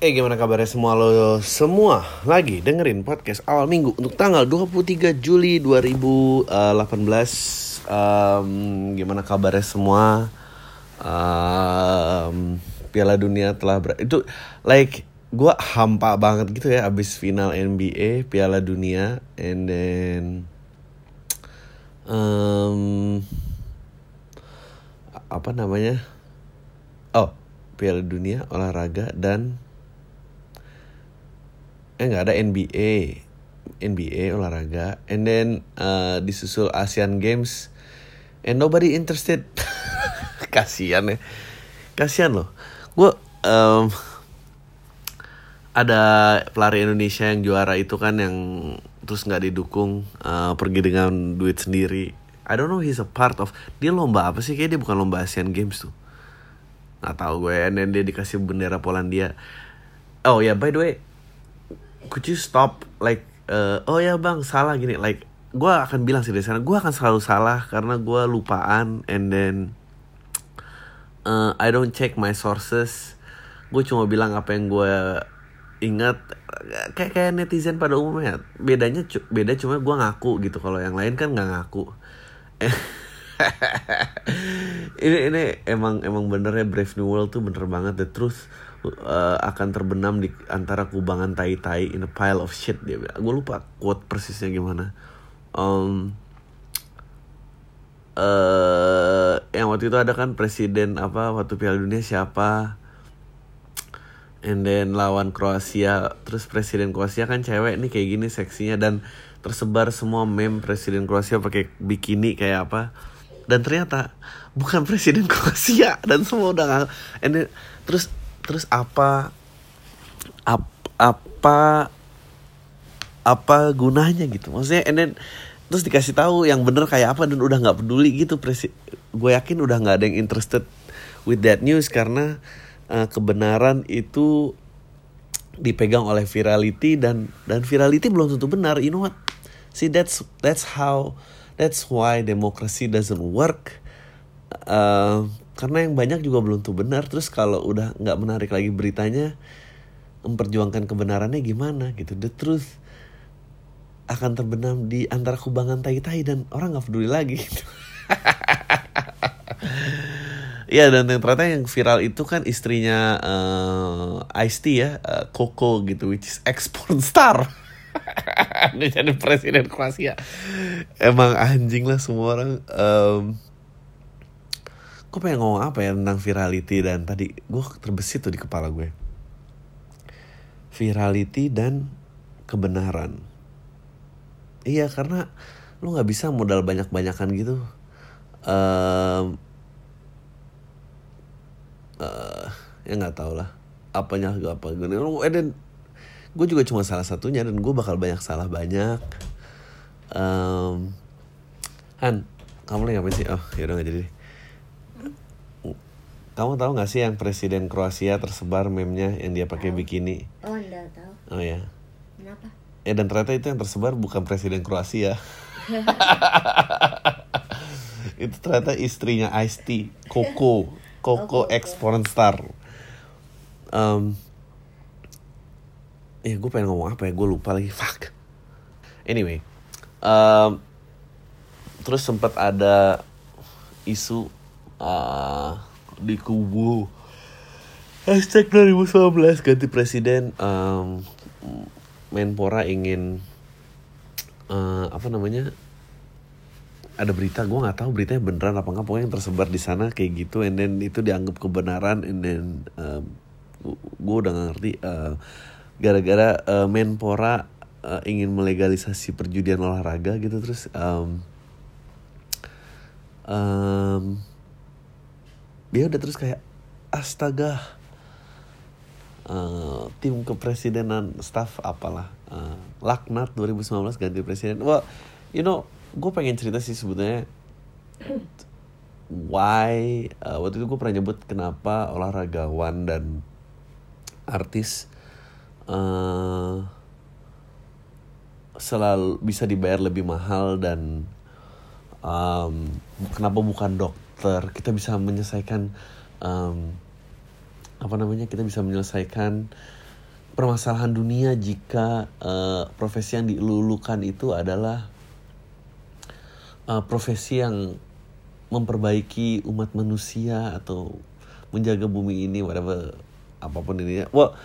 Eh gimana kabarnya semua lo semua? Lagi dengerin podcast awal minggu untuk tanggal 23 Juli 2018 um, Gimana kabarnya semua? Um, Piala Dunia telah ber Itu like gue hampa banget gitu ya abis final NBA Piala Dunia And then um, Apa namanya? Oh Piala Dunia olahraga dan eh nggak ada NBA NBA olahraga. And then uh, disusul Asian Games. And nobody interested. Kasian ya. Kasian loh. Gue um, ada pelari Indonesia yang juara itu kan yang terus nggak didukung uh, pergi dengan duit sendiri. I don't know he's a part of dia lomba apa sih? Kayak dia bukan lomba Asian Games tuh. Nggak tahu gue. And then dia dikasih bendera Polandia. Oh ya yeah, by the way could you stop like uh, oh ya bang salah gini like gue akan bilang sih dari sana gue akan selalu salah karena gue lupaan and then uh, I don't check my sources. Gue cuma bilang apa yang gue ingat. Kayak kayak netizen pada umumnya. Bedanya beda cuma gue ngaku gitu. Kalau yang lain kan nggak ngaku. Ini ini emang emang bener ya Brave New World tuh bener banget. The truth uh, akan terbenam di antara kubangan tai-tai in a pile of shit dia bilang. Gue lupa quote persisnya gimana. Um, uh, yang waktu itu ada kan presiden apa waktu Piala Dunia siapa? And then lawan Kroasia, terus presiden Kroasia kan cewek nih kayak gini seksinya dan tersebar semua meme presiden Kroasia pakai bikini kayak apa. Dan ternyata bukan presiden Kroasia dan semua udah and then, terus terus apa? Ap, apa? Apa gunanya gitu? Maksudnya and then terus dikasih tahu yang bener kayak apa dan udah nggak peduli gitu presi gue yakin udah nggak ada yang interested with that news karena uh, kebenaran itu dipegang oleh virality dan dan virality belum tentu benar. You know what? See that's that's how that's why democracy doesn't work. Uh, karena yang banyak juga belum tuh benar terus kalau udah nggak menarik lagi beritanya memperjuangkan kebenarannya gimana gitu the truth akan terbenam di antara kubangan tai-tai dan orang nggak peduli lagi gitu. Iya dan yang ternyata yang viral itu kan istrinya uh, Ice-T ya, uh, Coco gitu, which is export star. Dia jadi presiden Kroasia. Emang anjing lah semua orang. Um, gue pengen ngomong apa ya tentang virality dan tadi gue terbesit tuh di kepala gue. Virality dan kebenaran. Iya karena lu nggak bisa modal banyak banyakan gitu. Um, uh, ya nggak tau lah apanya apa gini. Eh, dan gue juga cuma salah satunya dan gue bakal banyak salah banyak. Um, Han kamu lagi ngapain sih? Oh ya udah gak jadi kamu tahu gak sih yang presiden Kroasia tersebar meme-nya yang dia pakai bikini? Oh, enggak tahu. Oh ya. Kenapa? Ya dan ternyata itu yang tersebar bukan presiden Kroasia. itu ternyata istrinya Ice T, Coco, Coco Oh, ex porn star. Um, ya gue pengen ngomong apa ya, gue lupa lagi. Fuck. Anyway, um, terus sempat ada isu uh, di kubu. Hashtag 2019 ganti presiden um, Menpora ingin uh, apa namanya ada berita gue nggak tahu beritanya beneran apa nggak pokoknya yang tersebar di sana kayak gitu and then itu dianggap kebenaran and then um, gue udah gak ngerti uh, gara-gara uh, Menpora uh, ingin melegalisasi perjudian olahraga gitu terus um, um, dia udah terus kayak astaga. Uh, tim kepresidenan staff apalah uh, laknat 2019 ganti presiden. Well you know gue pengen cerita sih sebetulnya why uh, waktu itu gue pernah nyebut kenapa olahragawan dan artis uh, selalu bisa dibayar lebih mahal dan um, kenapa bukan dokter kita bisa menyelesaikan um, apa namanya kita bisa menyelesaikan permasalahan dunia jika uh, profesi yang dilulukan itu adalah uh, profesi yang memperbaiki umat manusia atau menjaga bumi ini whatever apa pun ini well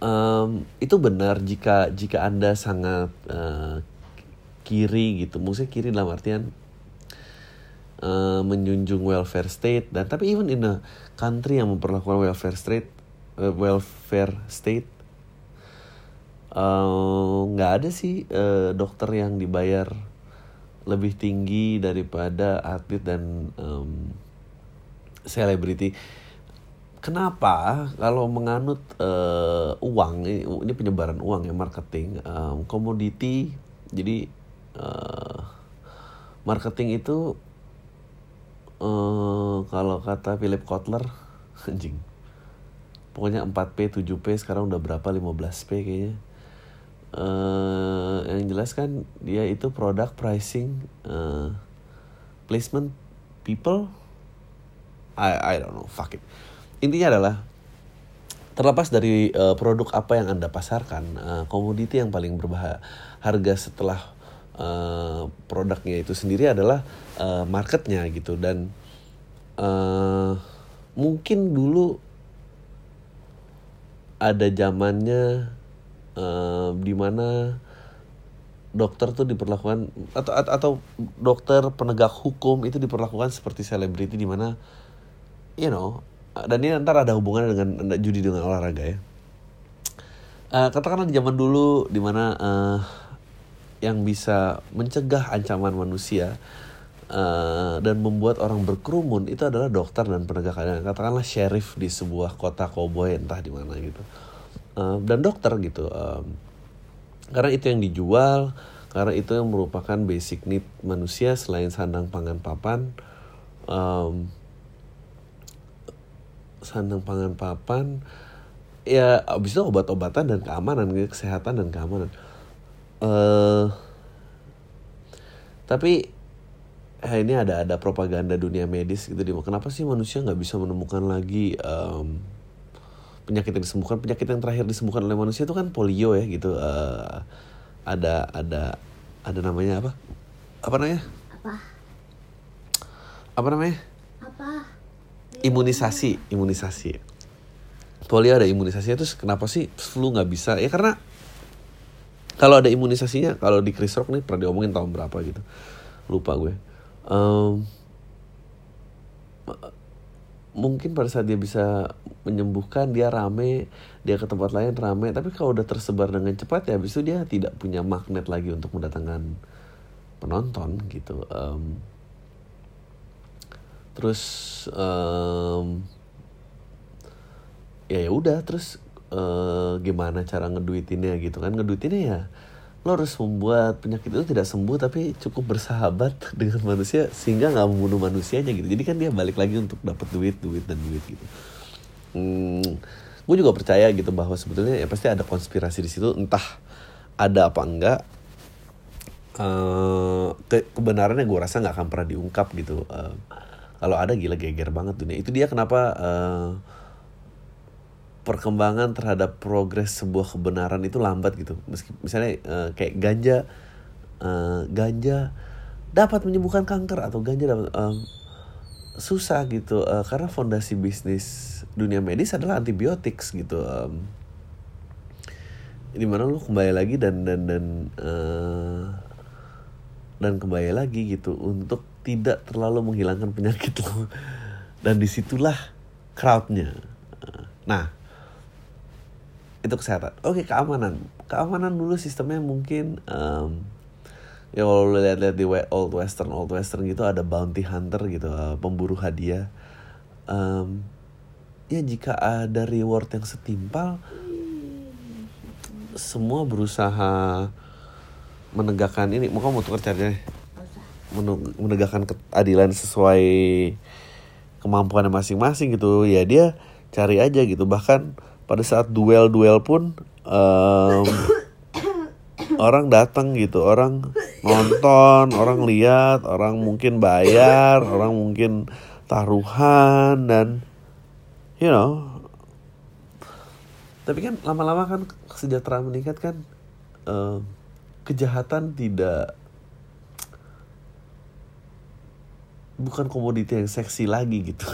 um, itu benar jika jika anda sangat uh, kiri gitu. Maksudnya kiri dalam artian uh, menjunjung welfare state dan tapi even in a country yang memperlakukan welfare state uh, welfare state nggak uh, ada sih uh, dokter yang dibayar lebih tinggi daripada atlet dan selebriti. Kenapa kalau menganut uh, uang ini, ini penyebaran uang ya marketing um, komoditi jadi uh, marketing itu uh, kalau kata Philip Kotler anjing. Pokoknya 4P 7P sekarang udah berapa? 15P kayaknya. Uh, yang jelas kan dia itu produk pricing uh, placement people I I don't know fuck it. Intinya adalah terlepas dari uh, produk apa yang anda pasarkan uh, komoditi yang paling berharga setelah uh, produknya itu sendiri adalah uh, marketnya gitu. Dan uh, mungkin dulu ada zamannya uh, di mana dokter tuh diperlakukan atau atau dokter penegak hukum itu diperlakukan seperti selebriti di mana you know dan ini ntar ada hubungannya dengan judi dengan olahraga ya. Uh, katakanlah di zaman dulu di mana uh, yang bisa mencegah ancaman manusia uh, dan membuat orang berkerumun itu adalah dokter dan penegak keadilan. Katakanlah sheriff di sebuah kota koboi entah di mana gitu. Uh, dan dokter gitu um, karena itu yang dijual karena itu yang merupakan basic need manusia selain sandang pangan papan um, sandang pangan papan ya abis itu obat-obatan dan keamanan kesehatan dan keamanan. Uh, tapi eh, ini ada ada propaganda dunia medis gitu di kenapa sih manusia nggak bisa menemukan lagi um, penyakit yang disembuhkan? Penyakit yang terakhir disembuhkan oleh manusia itu kan polio ya gitu. Uh, ada ada ada namanya apa? Apa namanya? Apa? Apa namanya? Apa? Imunisasi imunisasi. Polio ada imunisasinya terus kenapa sih flu nggak bisa? Ya karena kalau ada imunisasinya kalau di Chris Rock nih pernah diomongin tahun berapa gitu. Lupa gue um, mungkin pada saat dia bisa menyembuhkan dia rame dia ke tempat lain rame. Tapi kalau udah tersebar dengan cepat ya habis itu dia tidak punya magnet lagi untuk mendatangkan penonton gitu. Um, terus um, ya udah terus uh, gimana cara ngeduitinnya gitu kan? Ngeduitinnya ya lo harus membuat penyakit itu tidak sembuh tapi cukup bersahabat dengan manusia sehingga nggak membunuh manusianya gitu. Jadi kan dia balik lagi untuk dapat duit duit dan duit gitu. Hmm, gue juga percaya gitu bahwa sebetulnya ya pasti ada konspirasi di situ entah ada apa enggak. Uh, ke kebenarannya gue rasa nggak akan pernah diungkap gitu. Uh, kalau ada gila geger banget dunia. Itu dia kenapa uh, perkembangan terhadap progres sebuah kebenaran itu lambat gitu. Meski misalnya uh, kayak ganja uh, ganja dapat menyembuhkan kanker atau ganja dapat um, susah gitu uh, karena fondasi bisnis dunia medis adalah antibiotik gitu. Um, di mana lu kembali lagi dan dan dan uh, dan kembali lagi gitu untuk tidak terlalu menghilangkan penyakit lo dan di situlah crowdnya nah itu kesehatan. Oke keamanan. Keamanan dulu sistemnya mungkin um, ya kalau lu lihat-lihat di old western old western gitu ada bounty hunter gitu uh, pemburu hadiah. Um, ya jika ada reward yang setimpal semua berusaha menegakkan ini. Mau kamu tukar caranya menegakkan keadilan sesuai kemampuan masing-masing gitu. Ya dia cari aja gitu. Bahkan pada saat duel-duel pun um, orang datang gitu orang nonton orang lihat orang mungkin bayar orang mungkin taruhan dan you know. Tapi kan lama-lama kan kesejahteraan meningkat kan eh, kejahatan tidak bukan komoditi yang seksi lagi gitu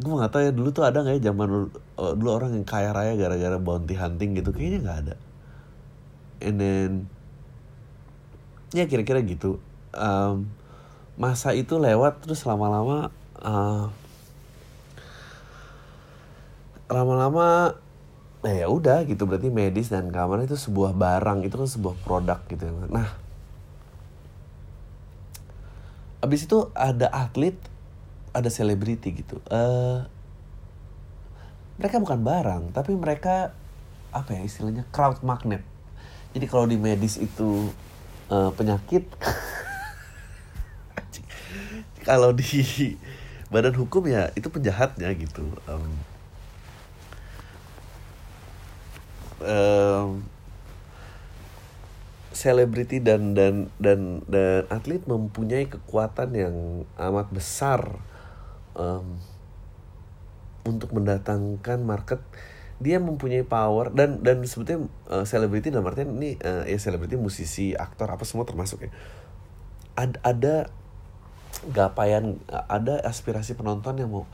gue nggak tahu ya dulu tuh ada nggak ya zaman dulu, eh, dulu orang yang kaya raya gara-gara bounty hunting gitu kayaknya nggak ada. And then ya kira-kira gitu. Um, masa itu lewat terus lama-lama uh, lama-lama eh, ya udah gitu berarti medis dan keamanan itu sebuah barang itu kan sebuah produk gitu. Nah abis itu ada atlet ada selebriti gitu. Eh mereka bukan barang tapi mereka apa ya istilahnya crowd magnet. Jadi kalau di medis itu eh, penyakit kalau di badan hukum ya itu penjahatnya gitu. Em, em, selebriti dan dan dan dan atlet mempunyai kekuatan yang amat besar em, untuk mendatangkan market dia mempunyai power dan dan sebetulnya eh, selebriti dalam artian ini eh, ya selebriti musisi aktor apa semua termasuk ya. Ada ada gapaian ada aspirasi penonton yang mau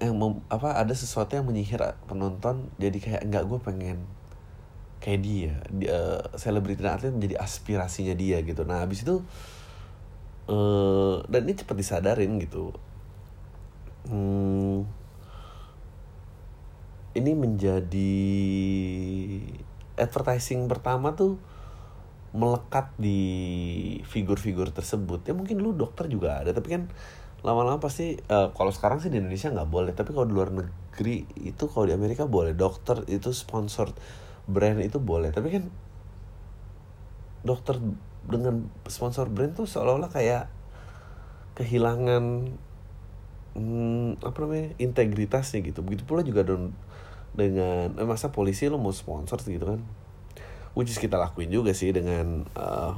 yang mau apa ada sesuatu yang menyihir penonton jadi kayak enggak gue pengen kayak dia. Dia selebriti dan atlet menjadi aspirasinya dia gitu. Nah habis itu eh dan ini cepat disadarin gitu hmm, ini menjadi advertising pertama tuh melekat di figur-figur tersebut. Ya mungkin dulu dokter juga ada tapi kan lama-lama pasti eh, kalau sekarang sih di Indonesia nggak boleh tapi kalau di luar negeri itu kalau di Amerika boleh dokter itu sponsor brand itu boleh. Tapi kan dokter dengan sponsor brand tuh seolah-olah kayak kehilangan hmm, apa namanya integritasnya gitu. Begitu pula juga don- dengan eh, masa polisi lo mau sponsor gitu kan. Which is kita lakuin juga sih dengan eh,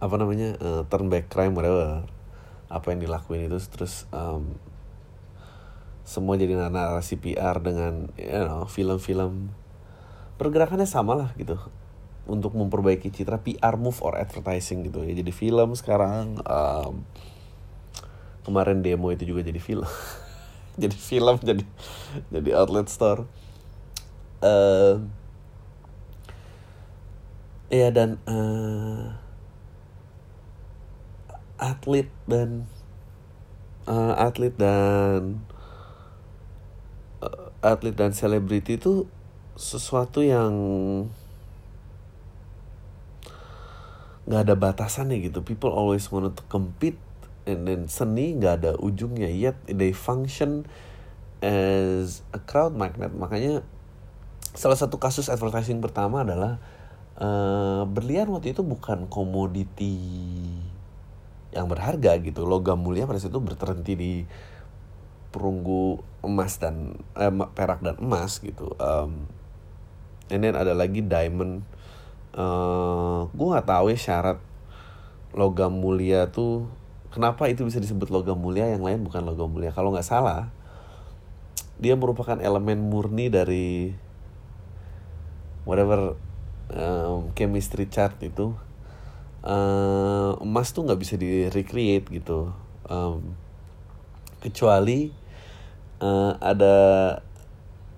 apa namanya eh, turn back crime whatever. Apa yang dilakuin itu terus em, semua jadi narasi PR dengan you know, film-film. Pergerakannya sama lah gitu. Untuk memperbaiki citra PR move or advertising gitu ya. Jadi film sekarang em, kemarin demo itu juga jadi film. Jadi film jadi jadi outlet store. Eh ya dan eh, atlet dan eh, atlet dan eh, atlet dan selebriti itu sesuatu yang nggak ada batasannya gitu. People always want to compete and then seni nggak ada ujungnya yet they function as a crowd magnet. Makanya salah satu kasus advertising pertama adalah eh, berlian waktu itu bukan komoditi yang berharga gitu. Logam mulia pada saat itu berterhenti di perunggu emas dan eh, perak dan emas gitu. Um, and then ada lagi diamond. Eh gue nggak tahu ya syarat logam mulia tuh kenapa itu bisa disebut logam mulia yang lain bukan logam mulia? Kalau nggak salah dia merupakan elemen murni dari whatever um, chemistry chart itu. Eh, emas tuh nggak bisa di recreate gitu. Um, kecuali eh, ada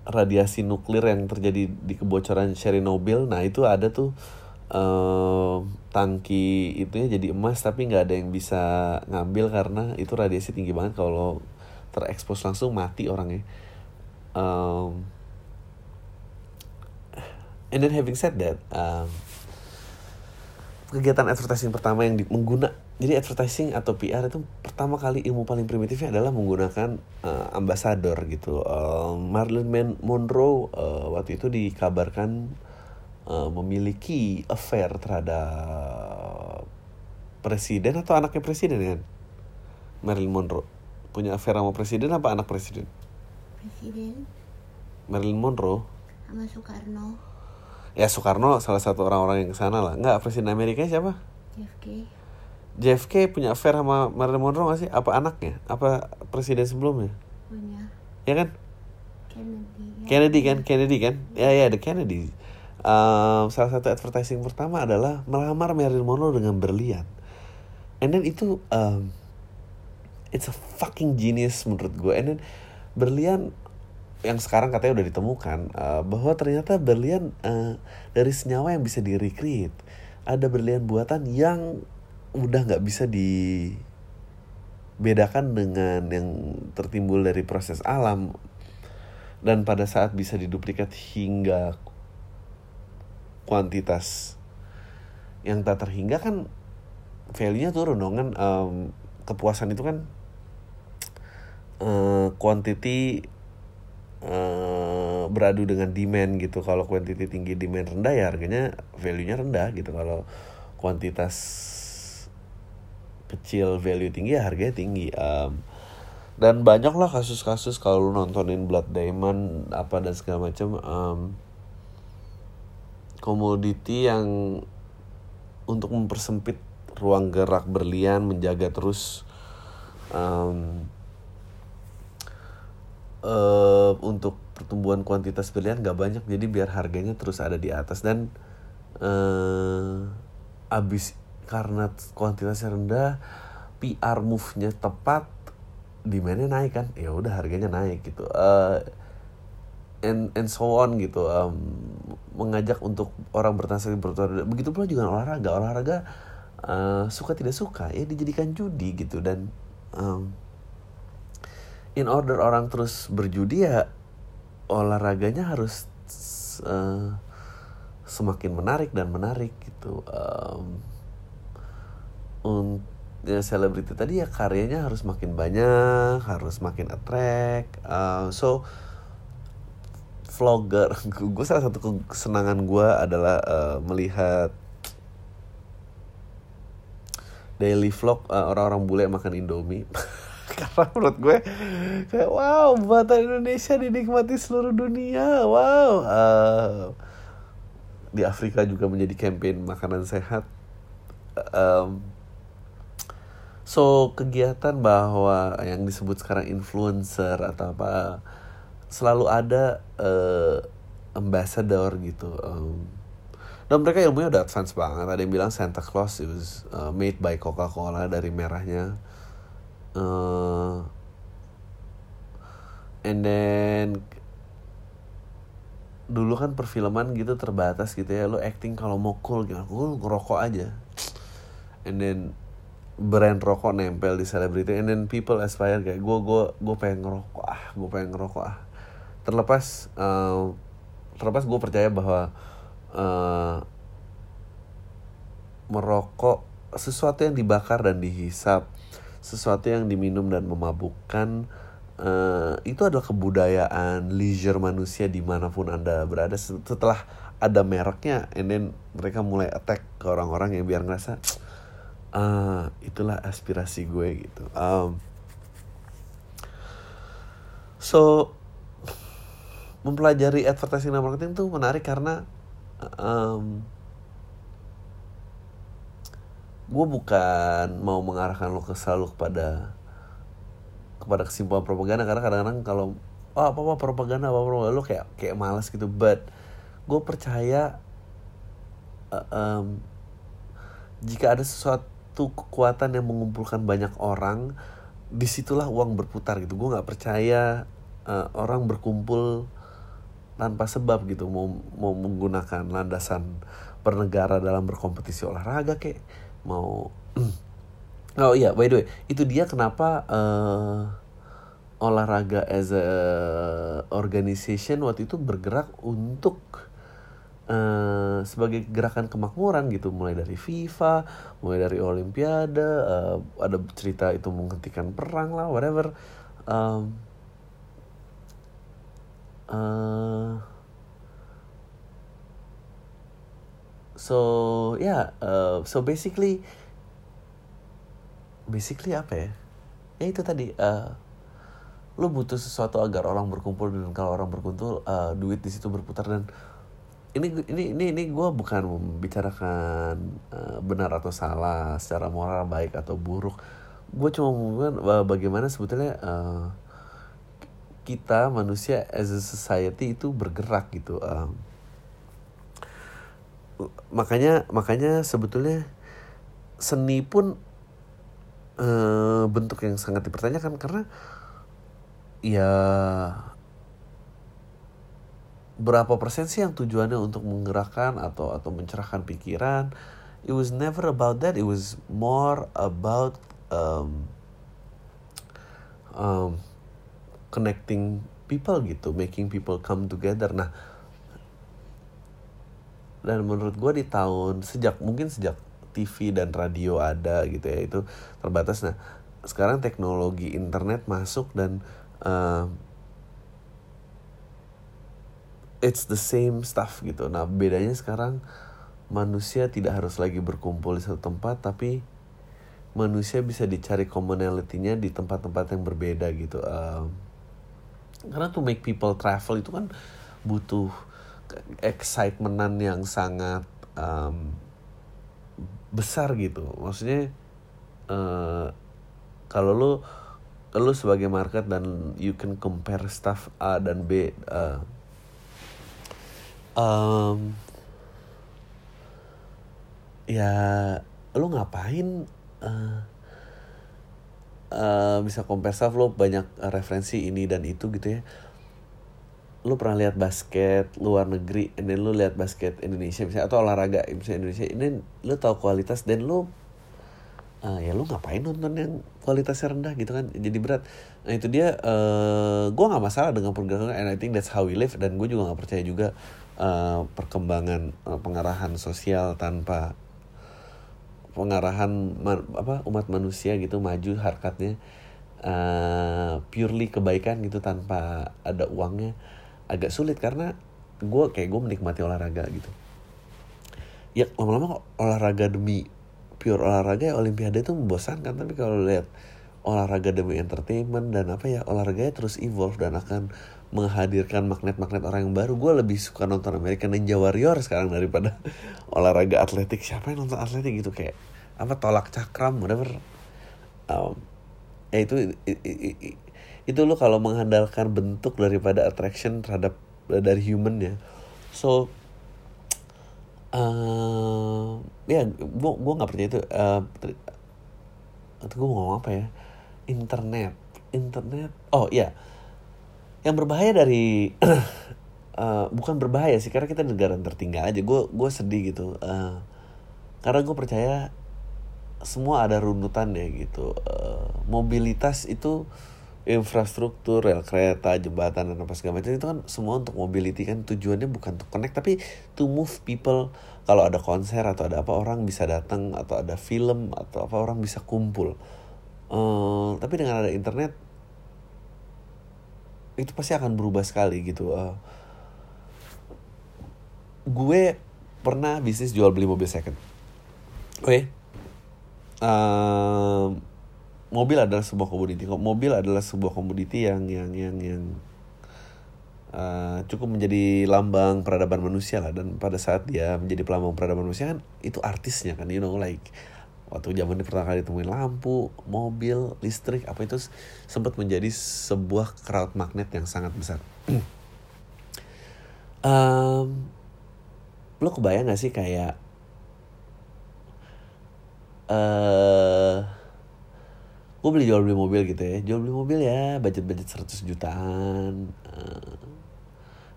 radiasi nuklir yang terjadi di kebocoran Chernobyl. Nah itu ada tuh eh, tangki itunya jadi emas tapi nggak ada yang bisa ngambil karena itu radiasi tinggi banget kalau terekspos langsung mati orangnya Um, and then having said that um, kegiatan advertising pertama yang di, mengguna jadi advertising atau PR itu pertama kali ilmu paling primitifnya adalah menggunakan eh, ambasador gitu. Eh, Marilyn Monroe eh, waktu itu dikabarkan eh, memiliki affair terhadap presiden atau anaknya presiden kan? Marilyn Monroe punya affair sama presiden apa anak presiden? Presiden Marilyn Monroe sama Soekarno, ya Soekarno salah satu orang-orang yang ke sana lah nggak presiden Amerika siapa? JFK, JFK punya affair sama Marilyn Monroe gak sih? Apa anaknya? Apa presiden sebelumnya? punya Ya kan? Kennedy. ya. Kennedy kan Kennedy kan ya ya the Kennedy Um, salah satu advertising pertama adalah melamar Marilyn Monroe dengan berlian. And then itu um, it's a fucking genius menurut gue and then berlian yang sekarang katanya udah ditemukan uh, bahwa ternyata berlian uh, dari senyawa yang bisa di recreate ada berlian buatan yang udah nggak bisa dibedakan dengan yang tertimbul dari proses alam. Dan pada saat bisa diduplikat hingga kuantitas yang tak terhingga kan value-nya turun dong kan? Em, kepuasan itu kan eh, quantity eh, beradu dengan demand gitu. Kalau quantity tinggi demand rendah ya harganya value-nya rendah gitu. Kalau kuantitas kecil value tinggi ya harganya tinggi. Em, dan banyak lah kasus-kasus kalau nontonin Blood Diamond apa dan segala macam em, komoditi yang untuk mempersempit ruang gerak berlian menjaga terus em, eh, untuk pertumbuhan kuantitas berlian gak banyak jadi biar harganya terus ada di atas. Dan eh abis karena kuantitasnya rendah PR move-nya tepat demandnya naik kan? Ya udah harganya naik gitu. Eh, and and so on gitu Em, mengajak untuk orang bertransaksi bertuar begitu pula juga olahraga. Olahraga eh, suka tidak suka ya dijadikan judi gitu. Dan em, in order orang terus berjudi ya olahraganya harus eh, semakin menarik dan menarik gitu. Em, un- ya selebriti tadi ya karyanya harus makin banyak harus makin attract Uh, so vlogger. Gue salah satu kesenangan gue adalah uh, melihat daily vlog uh, orang-orang bule makan indomie. Karena menurut gue kayak wow buatan Indonesia dinikmati seluruh dunia. Wow. Uh, di Afrika juga menjadi campaign makanan sehat. Um, So kegiatan bahwa yang disebut sekarang influencer atau apa selalu ada eh, ambassador gitu. em. dan mereka ilmunya udah advance banget. Ada yang bilang Santa Claus it was uh, made by Coca-Cola dari merahnya. Eh, and then dulu kan perfilman gitu terbatas gitu ya. Lo acting kalau mau cool gimana? Gue ngerokok aja. And then brand rokok nempel di selebriti and then people aspire kayak gue gue gue pengen ngerokok ah gue pengen ngerokok ah terlepas eh, terlepas gue percaya bahwa eh, merokok sesuatu yang dibakar dan dihisap sesuatu yang diminum dan memabukkan eh, itu adalah kebudayaan leisure manusia di mana pun anda berada. Setelah ada mereknya and then mereka mulai attack ke orang-orang yang biar ngerasa ah itulah aspirasi gue gitu. Um, so mempelajari advertising dan marketing tuh menarik karena um, gue bukan mau mengarahkan lo ke selalu kepada kepada kesimpulan propaganda. Karena kadang-kadang kalau oh, apa apa propaganda apa propaganda lo kayak kayak malas gitu. But gue percaya uh, um, jika ada sesuatu kekuatan yang mengumpulkan banyak orang di situlah uang berputar gitu. Gue nggak percaya uh, orang berkumpul tanpa sebab gitu mau mau menggunakan landasan bernegara dalam berkompetisi olahraga kayak mau oh iya by the way itu dia kenapa uh, olahraga as a organization waktu itu bergerak untuk eh, sebagai gerakan kemakmuran gitu mulai dari FIFA mulai dari Olimpiade eh, ada cerita itu menghentikan perang lah whatever um, eh, so ya yeah, so basically basically apa ya? Ya itu tadi eh lu butuh sesuatu agar orang berkumpul dan kalau orang berkumpul eh, duit di situ berputar dan ini ini ini ini gue bukan membicarakan eh, benar atau salah secara moral baik atau buruk. Gue cuma eh, bagaimana sebetulnya eh, kita manusia as a society itu bergerak gitu um, makanya makanya sebetulnya seni pun uh, bentuk yang sangat dipertanyakan karena ya berapa persen sih yang tujuannya untuk menggerakkan atau atau mencerahkan pikiran? It was never about that it was more about um, um, connecting people gitu making people come together nah dan menurut gue di tahun sejak mungkin sejak TV dan radio ada gitu ya itu terbatas nah sekarang teknologi internet masuk dan uh, it's the same stuff gitu. Nah bedanya sekarang manusia tidak harus lagi berkumpul di satu tempat tapi manusia bisa dicari commonality-nya di tempat-tempat yang berbeda gitu. Um, karena to make people travel itu kan butuh excitementan yang sangat um, besar gitu. Maksudnya uh, kalau lu lu sebagai market dan you can compare stuff A dan B uh, um, ya lu ngapain uh, uh, bisa compare stuff lo banyak referensi ini dan itu gitu ya. Lu pernah lihat basket luar negeri and then lu lihat basket Indonesia misalnya atau olahraga misalnya Indonesia ini lu tahu kualitas dan lu uh, ya lu ngapain nonton yang kualitasnya rendah gitu kan jadi berat. Nah itu dia uh, gue nggak masalah dengan pergerakan and I think that's how we live dan gue juga nggak percaya juga uh, perkembangan uh, pengarahan sosial tanpa pengarahan man, apa umat manusia gitu maju harkatnya uh, purely kebaikan gitu tanpa ada uangnya agak sulit karena gue kayak gue menikmati olahraga gitu. Ya lama-lama kok olahraga demi pure olahraga ya olimpiade itu membosankan tapi kalau lihat olahraga demi entertainment dan apa ya olahraganya terus evolve dan akan menghadirkan magnet-magnet orang yang baru. Gue lebih suka nonton American Ninja Warrior sekarang daripada olahraga atletik. Siapa yang nonton atletik gitu? Kayak apa tolak cakram whatever. Um, ya itu itu lo kalau mengandalkan bentuk daripada attraction terhadap dari human ya so uh, ya gue gue nggak percaya itu uh, gue mau ngomong apa ya? Internet. Internet oh ya yang berbahaya dari uh, bukan berbahaya sih karena kita negara tertinggal aja. Gue gue sedih gitu uh, karena gue percaya semua ada runutannya gitu. Uh, mobilitas itu infrastruktur rel kereta jembatan dan apa segala macam itu kan semua untuk mobility kan tujuannya bukan untuk connect tapi to move people. Kalau ada konser atau ada apa orang bisa datang atau ada film atau apa orang bisa kumpul. Uh, tapi dengan ada internet itu pasti akan berubah sekali gitu uh, gue pernah bisnis jual beli mobil second. Oke. Okay. uh, mobil adalah sebuah komoditi. Mobil adalah sebuah komoditi yang yang yang yang uh, cukup menjadi lambang peradaban manusia lah. Dan pada saat dia menjadi pelambang peradaban manusia kan itu artisnya kan you know like waktu zaman pertama kali ditemuin lampu, mobil, listrik, apa itu sempat menjadi sebuah crowd magnet yang sangat besar. um, lo kebayang gak sih kayak uh, gue beli jual beli mobil gitu ya jual beli mobil ya budget budget 100 jutaan uh,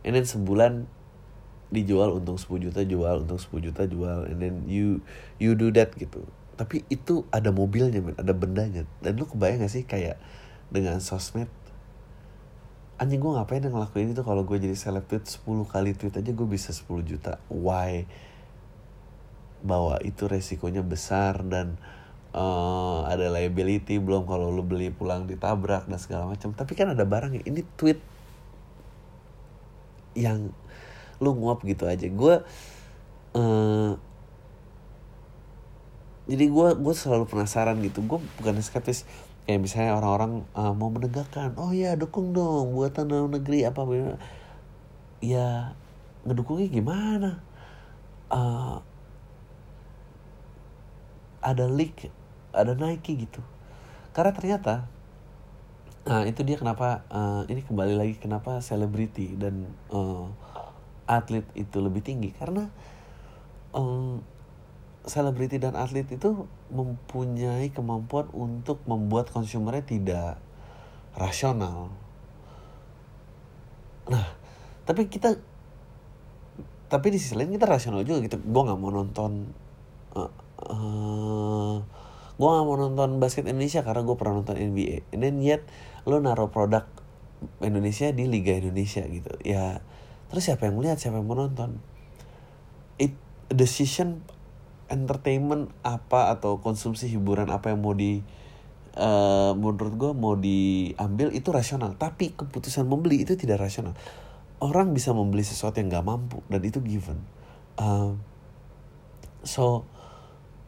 and then sebulan dijual untung 10 juta jual untung 10 juta jual and then you you do that gitu tapi itu ada mobilnya men. Ada bendanya. Dan lu kebayang gak sih kayak dengan sosmed anjing gue ngapain yang ngelakuin itu kalau gue jadi seleb tweet 10 kali tweet aja gue bisa 10 juta? Why? Bahwa itu resikonya besar dan uh, ada liability belum kalau lu beli pulang ditabrak dan segala macam. Tapi kan ada barang ini tweet yang lu nguap gitu aja. Gue uh, jadi gue gue selalu penasaran gitu. Gue bukan skeptis. Kayak misalnya orang-orang uh, mau menegakkan oh ya dukung dong buatan dalam negeri apa ya ngedukungnya gimana? Uh, ada leak ada Nike gitu. Karena ternyata Nah itu dia kenapa eh, ini kembali lagi kenapa selebriti dan eh, atlet itu lebih tinggi. Karena em, selebriti dan atlet itu mempunyai kemampuan untuk membuat konsumernya tidak rasional. Nah tapi kita tapi di sisi lain kita rasional juga gitu. Gue nggak mau nonton eh, eh, gue gak mau nonton basket Indonesia karena gue pernah nonton NBA and then yet lo naruh produk Indonesia di Liga Indonesia gitu ya terus siapa yang melihat siapa yang mau nonton it decision entertainment apa atau konsumsi hiburan apa yang mau di eh, menurut gue mau diambil itu rasional. Tapi keputusan membeli itu tidak rasional. Orang bisa membeli sesuatu yang gak mampu dan itu given. Um, so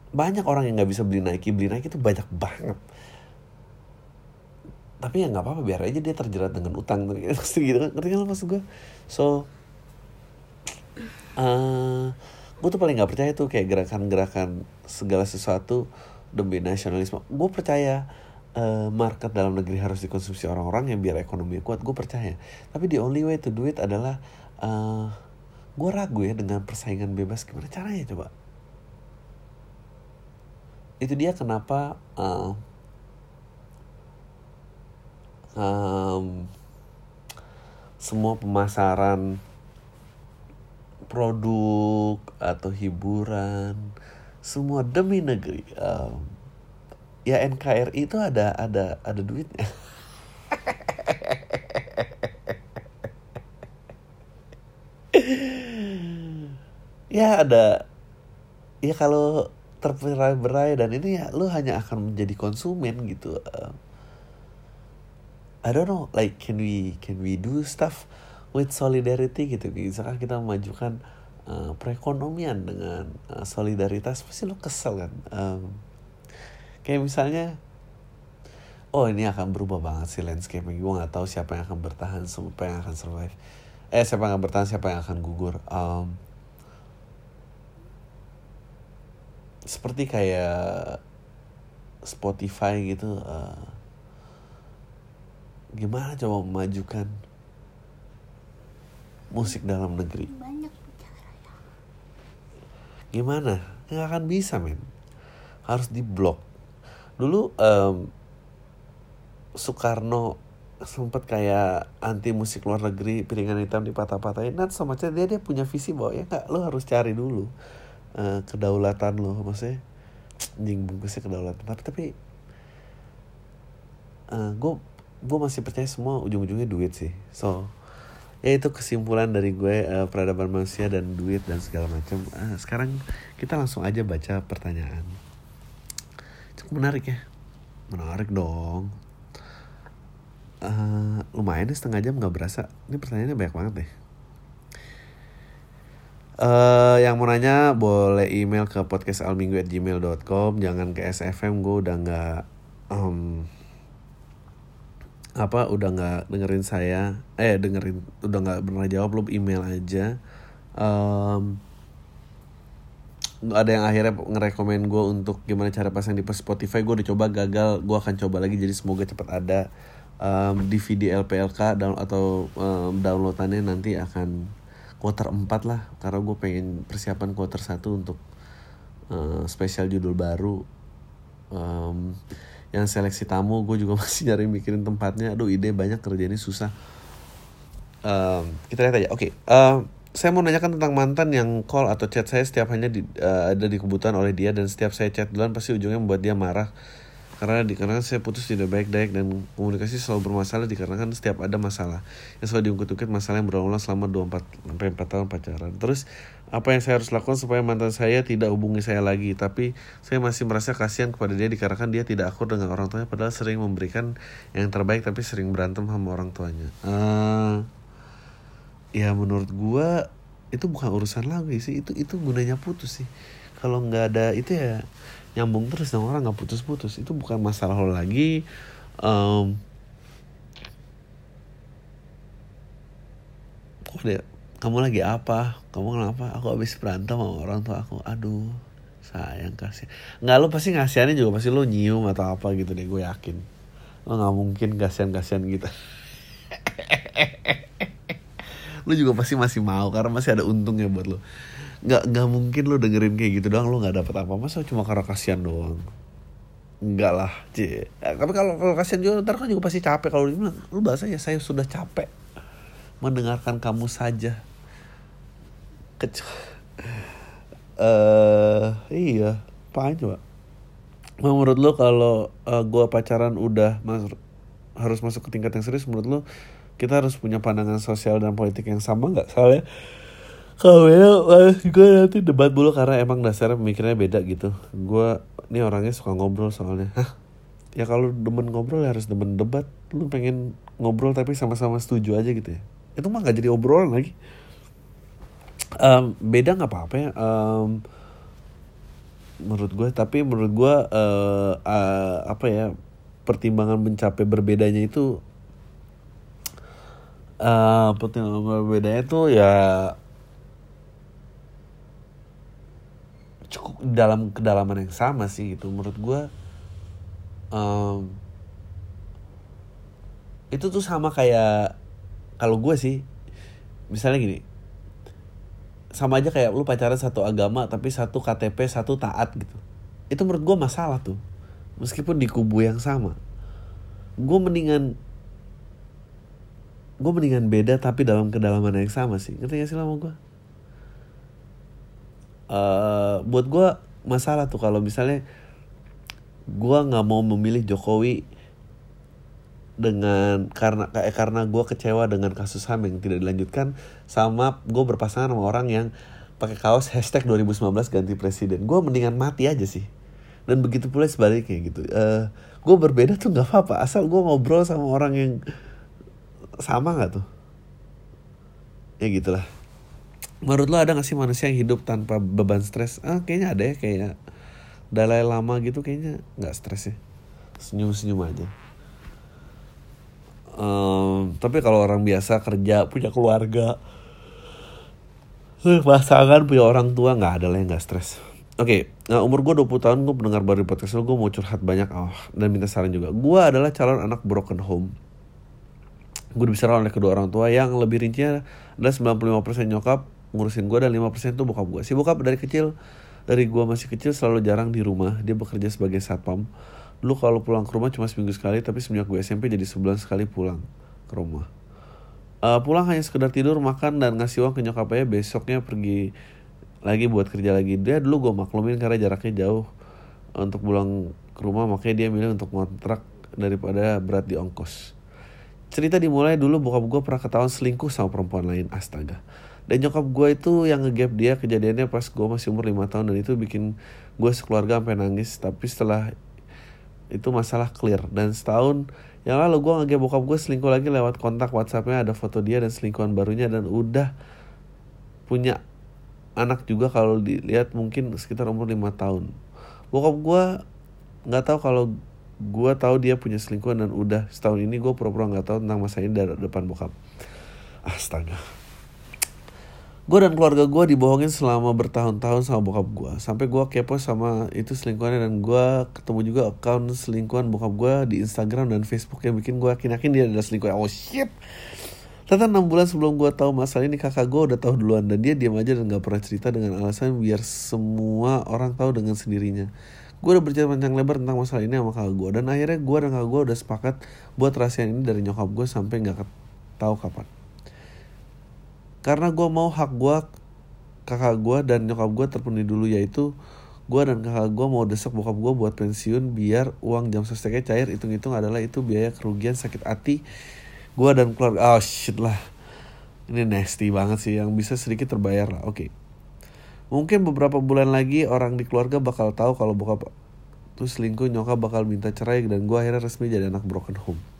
banyak orang yang nggak bisa beli Nike. Beli Nike itu banyak banget. Tapi ya nggak apa-apa biar aja dia terjerat dengan utang. Gitu kan? Ngerti kan maksud gue so eh gue tuh paling nggak percaya tuh kayak gerakan-gerakan segala sesuatu demi nasionalisme. Gue percaya eh, market dalam negeri harus dikonsumsi orang-orang yang biar ekonomi kuat. Gue percaya. Tapi the only way to do it adalah eh gue ragu ya dengan persaingan bebas gimana caranya coba. Itu dia kenapa uh, um, semua pemasaran produk atau hiburan semua demi negeri. Um, ya NKRI itu ada ada ada duitnya. Ya ada. Ya kalau terberai-berai dan ini ya lu hanya akan menjadi konsumen gitu. Uh, I don't know like can we can we do stuff with solidarity gitu. Misalkan kita memajukan uh, perekonomian dengan uh, solidaritas pasti lu kesel kan? Um, kayak misalnya oh ini akan berubah banget sih landscape gue nggak tahu siapa yang akan bertahan siapa yang akan survive. Eh siapa yang akan bertahan siapa yang akan gugur. Um, seperti kayak Spotify gitu uh, gimana coba memajukan musik dalam negeri. Banyak gimana? Nggak akan bisa men. Harus diblok dulu em, Soekarno sempet kayak anti musik luar negeri piringan hitam dipatah-patahin. Nah sama aja dia dia punya visi bahwa ya nggak? Lo harus cari dulu eh, kedaulatan lo. Maksudnya anjing bungkusnya kedaulatan. Tapi tapi gue gue masih percaya semua ujung-ujungnya duit sih. So ya itu kesimpulan dari gue eh, peradaban manusia dan duit dan segala macam. Ah, sekarang kita langsung aja baca pertanyaan. Cukup menarik ya? Menarik dong. Eh, lumayan nih setengah jam nggak berasa. Ini pertanyaannya banyak banget deh. Eh, yang mau nanya boleh email ke podcastalminggu@gmail.com jangan ke SFM gue udah nggak em, apa udah nggak dengerin saya eh dengerin udah nggak pernah jawab lu email aja. Em, ada yang akhirnya ngerekomen gue untuk gimana cara pasang di Spotify gue udah coba gagal gue akan coba lagi jadi semoga cepat ada. Em, DVD LPLK down atau em, downloadannya nanti akan quarter 4 lah karena gue pengen persiapan quarter 1 untuk eh, spesial judul baru. Em, yang seleksi tamu gue juga masih nyari mikirin tempatnya. Aduh ide banyak kerjanya susah. Em, kita lihat aja. Oke em, saya mau nanyakan tentang mantan yang call atau chat saya setiap hanya di, eh, ada di kebutuhan oleh dia dan setiap saya chat duluan pasti ujungnya membuat dia marah karena dikarenakan saya putus tidak baik-baik dan komunikasi selalu bermasalah dikarenakan setiap ada masalah yang selalu diungkit-ungkit masalah yang berulang selama 24 sampai 4 tahun pacaran. Terus apa yang saya harus lakukan supaya mantan saya tidak hubungi saya lagi tapi saya masih merasa kasihan kepada dia dikarenakan dia tidak akur dengan orang tuanya padahal sering memberikan yang terbaik tapi sering berantem sama orang tuanya. Eh, ya menurut gua itu bukan urusan lagi sih itu itu gunanya putus sih kalau nggak ada itu ya nyambung terus sama orang nggak putus-putus. Itu bukan masalah lo lagi Em, kok deh kamu lagi apa? Kamu kenapa? Aku habis berantem sama orang tua aku. Aduh sayang kasih nggak lo pasti ngasihannya juga. Pasti lo nyium atau apa gitu deh gue yakin. Lo nggak mungkin kasihan kasihan gitu. Lu juga pasti masih mau karena masih ada untungnya buat lo nggak nggak mungkin lo dengerin kayak gitu doang lo nggak dapat apa. Masa cuma karena kasihan doang? Enggak lah cie Ya, tapi kalau kalau kasihan juga ntar kan juga pasti capek. Kalau dia bilang lu bahasa ya saya sudah capek mendengarkan kamu saja. Kec eh iya. Apaan coba menurut lo kalau eh, gua pacaran udah mas harus masuk ke tingkat yang serius menurut lo kita harus punya pandangan sosial dan politik yang sama nggak? Soalnya kalau beda gue nanti debat dulu karena emang dasarnya pemikirannya beda gitu. Gue ini orangnya suka ngobrol soalnya. Hah? ya kalau demen ngobrol ya harus demen debat. Lu pengen ngobrol tapi sama-sama setuju aja gitu ya. Itu mah gak jadi obrolan lagi. Em, beda nggak apa-apa ya. Em, menurut gue tapi menurut gue eh, eh, apa ya pertimbangan mencapai berbedanya itu eh pertimbangan berbedanya tuh ya cukup dalam kedalaman yang sama sih gitu. Menurut gue em, itu tuh sama kayak kalau gue sih misalnya gini sama aja kayak lu pacaran satu agama tapi satu KTP satu taat gitu. Itu menurut gue masalah tuh meskipun di kubu yang sama. Gue mendingan gue mendingan beda tapi dalam kedalaman yang sama sih. Ngerti gak sih lama gue eh buat gue masalah tuh kalau misalnya gue nggak mau memilih Jokowi dengan karena kayak karena gue kecewa dengan kasus ham yang tidak dilanjutkan sama gue berpasangan sama orang yang pakai kaos hashtag 2019 ganti presiden. Gue mendingan mati aja sih. Dan begitu pula sebaliknya gitu. Eh gue berbeda tuh nggak apa-apa. Asal gue ngobrol sama orang yang sama nggak tuh? Ya gitulah menurut lo ada gak sih manusia yang hidup tanpa beban stres? Ah kayaknya ada ya kayaknya. Dalai Lama gitu kayaknya nggak stres ya. Senyum-senyum aja. Em, tapi kalau orang biasa kerja punya keluarga eh, pasangan punya orang tua nggak ada lah yang nggak stres. Oke, nah umur gue 20 tahun gue pendengar baru podcast lo, gue mau curhat banyak oh, dan minta saran juga. Gue adalah calon anak broken home. Gue dibesarkan oleh kedua orang tua yang lebih rincinya adalah 95% nyokap ngurusin gue dan 5% tuh bokap gue. Si bokap dari kecil, dari gue masih kecil selalu jarang di rumah. Dia bekerja sebagai satpam. Dulu kalau pulang ke rumah cuma seminggu sekali, tapi semenjak gue SMP jadi sebulan sekali pulang ke rumah. Eh, pulang hanya sekedar tidur, makan, dan ngasih uang ke nyokapnya. Besoknya pergi lagi buat kerja lagi. Dia dulu gue maklumin karena jaraknya jauh untuk pulang ke rumah, makanya dia milih untuk ngontrak daripada berat di ongkos. Cerita dimulai dulu bokap gue pernah ketahuan selingkuh sama perempuan lain, astaga. Dan nyokap gue itu yang ngegap dia kejadiannya pas gue masih umur 5 tahun. Dan itu bikin gue sekeluarga sampai nangis. Tapi setelah itu masalah clear. Dan setahun yang lalu gue ngegap bokap gue selingkuh lagi lewat kontak WhatsAppnya. Ada foto dia dan selingkuhan barunya. Dan udah punya anak juga kalau dilihat mungkin sekitar umur lima tahun. Bokap gue nggak tahu kalau gue tahu dia punya selingkuhan dan udah setahun ini gue pura-pura nggak tahu tentang masa ini dari depan bokap. Astaga gue dan keluarga gue dibohongin selama bertahun-tahun sama bokap gue sampai gue kepo sama itu selingkuhannya dan gue ketemu juga account selingkuhan bokap gue di Instagram dan Facebook yang bikin gue yakin-yakin dia adalah selingkuhan oh shit Ternyata 6 bulan sebelum gue tahu masalah ini kakak gue udah tahu duluan dan dia diam aja dan gak pernah cerita dengan alasan biar semua orang tahu dengan sendirinya. Gue udah bercerita panjang lebar tentang masalah ini sama kakak gue dan akhirnya gue dan kakak gue udah sepakat buat rahasia ini dari nyokap gue sampai nggak tahu kapan. Karena gue mau hak gue kakak gue dan nyokap gue terpenuhi dulu yaitu gue dan kakak gue mau desek bokap gue buat pensiun biar uang jam sosteknya cair. Hitung-hitung adalah itu biaya kerugian sakit hati gue dan keluarga. Oh shit lah. Ini nasty banget sih. Yang bisa sedikit terbayar lah. Oke. Mungkin beberapa bulan lagi orang di keluarga bakal tahu kalau bokap tuh selingkuh nyokap bakal minta cerai dan gue akhirnya resmi jadi anak broken home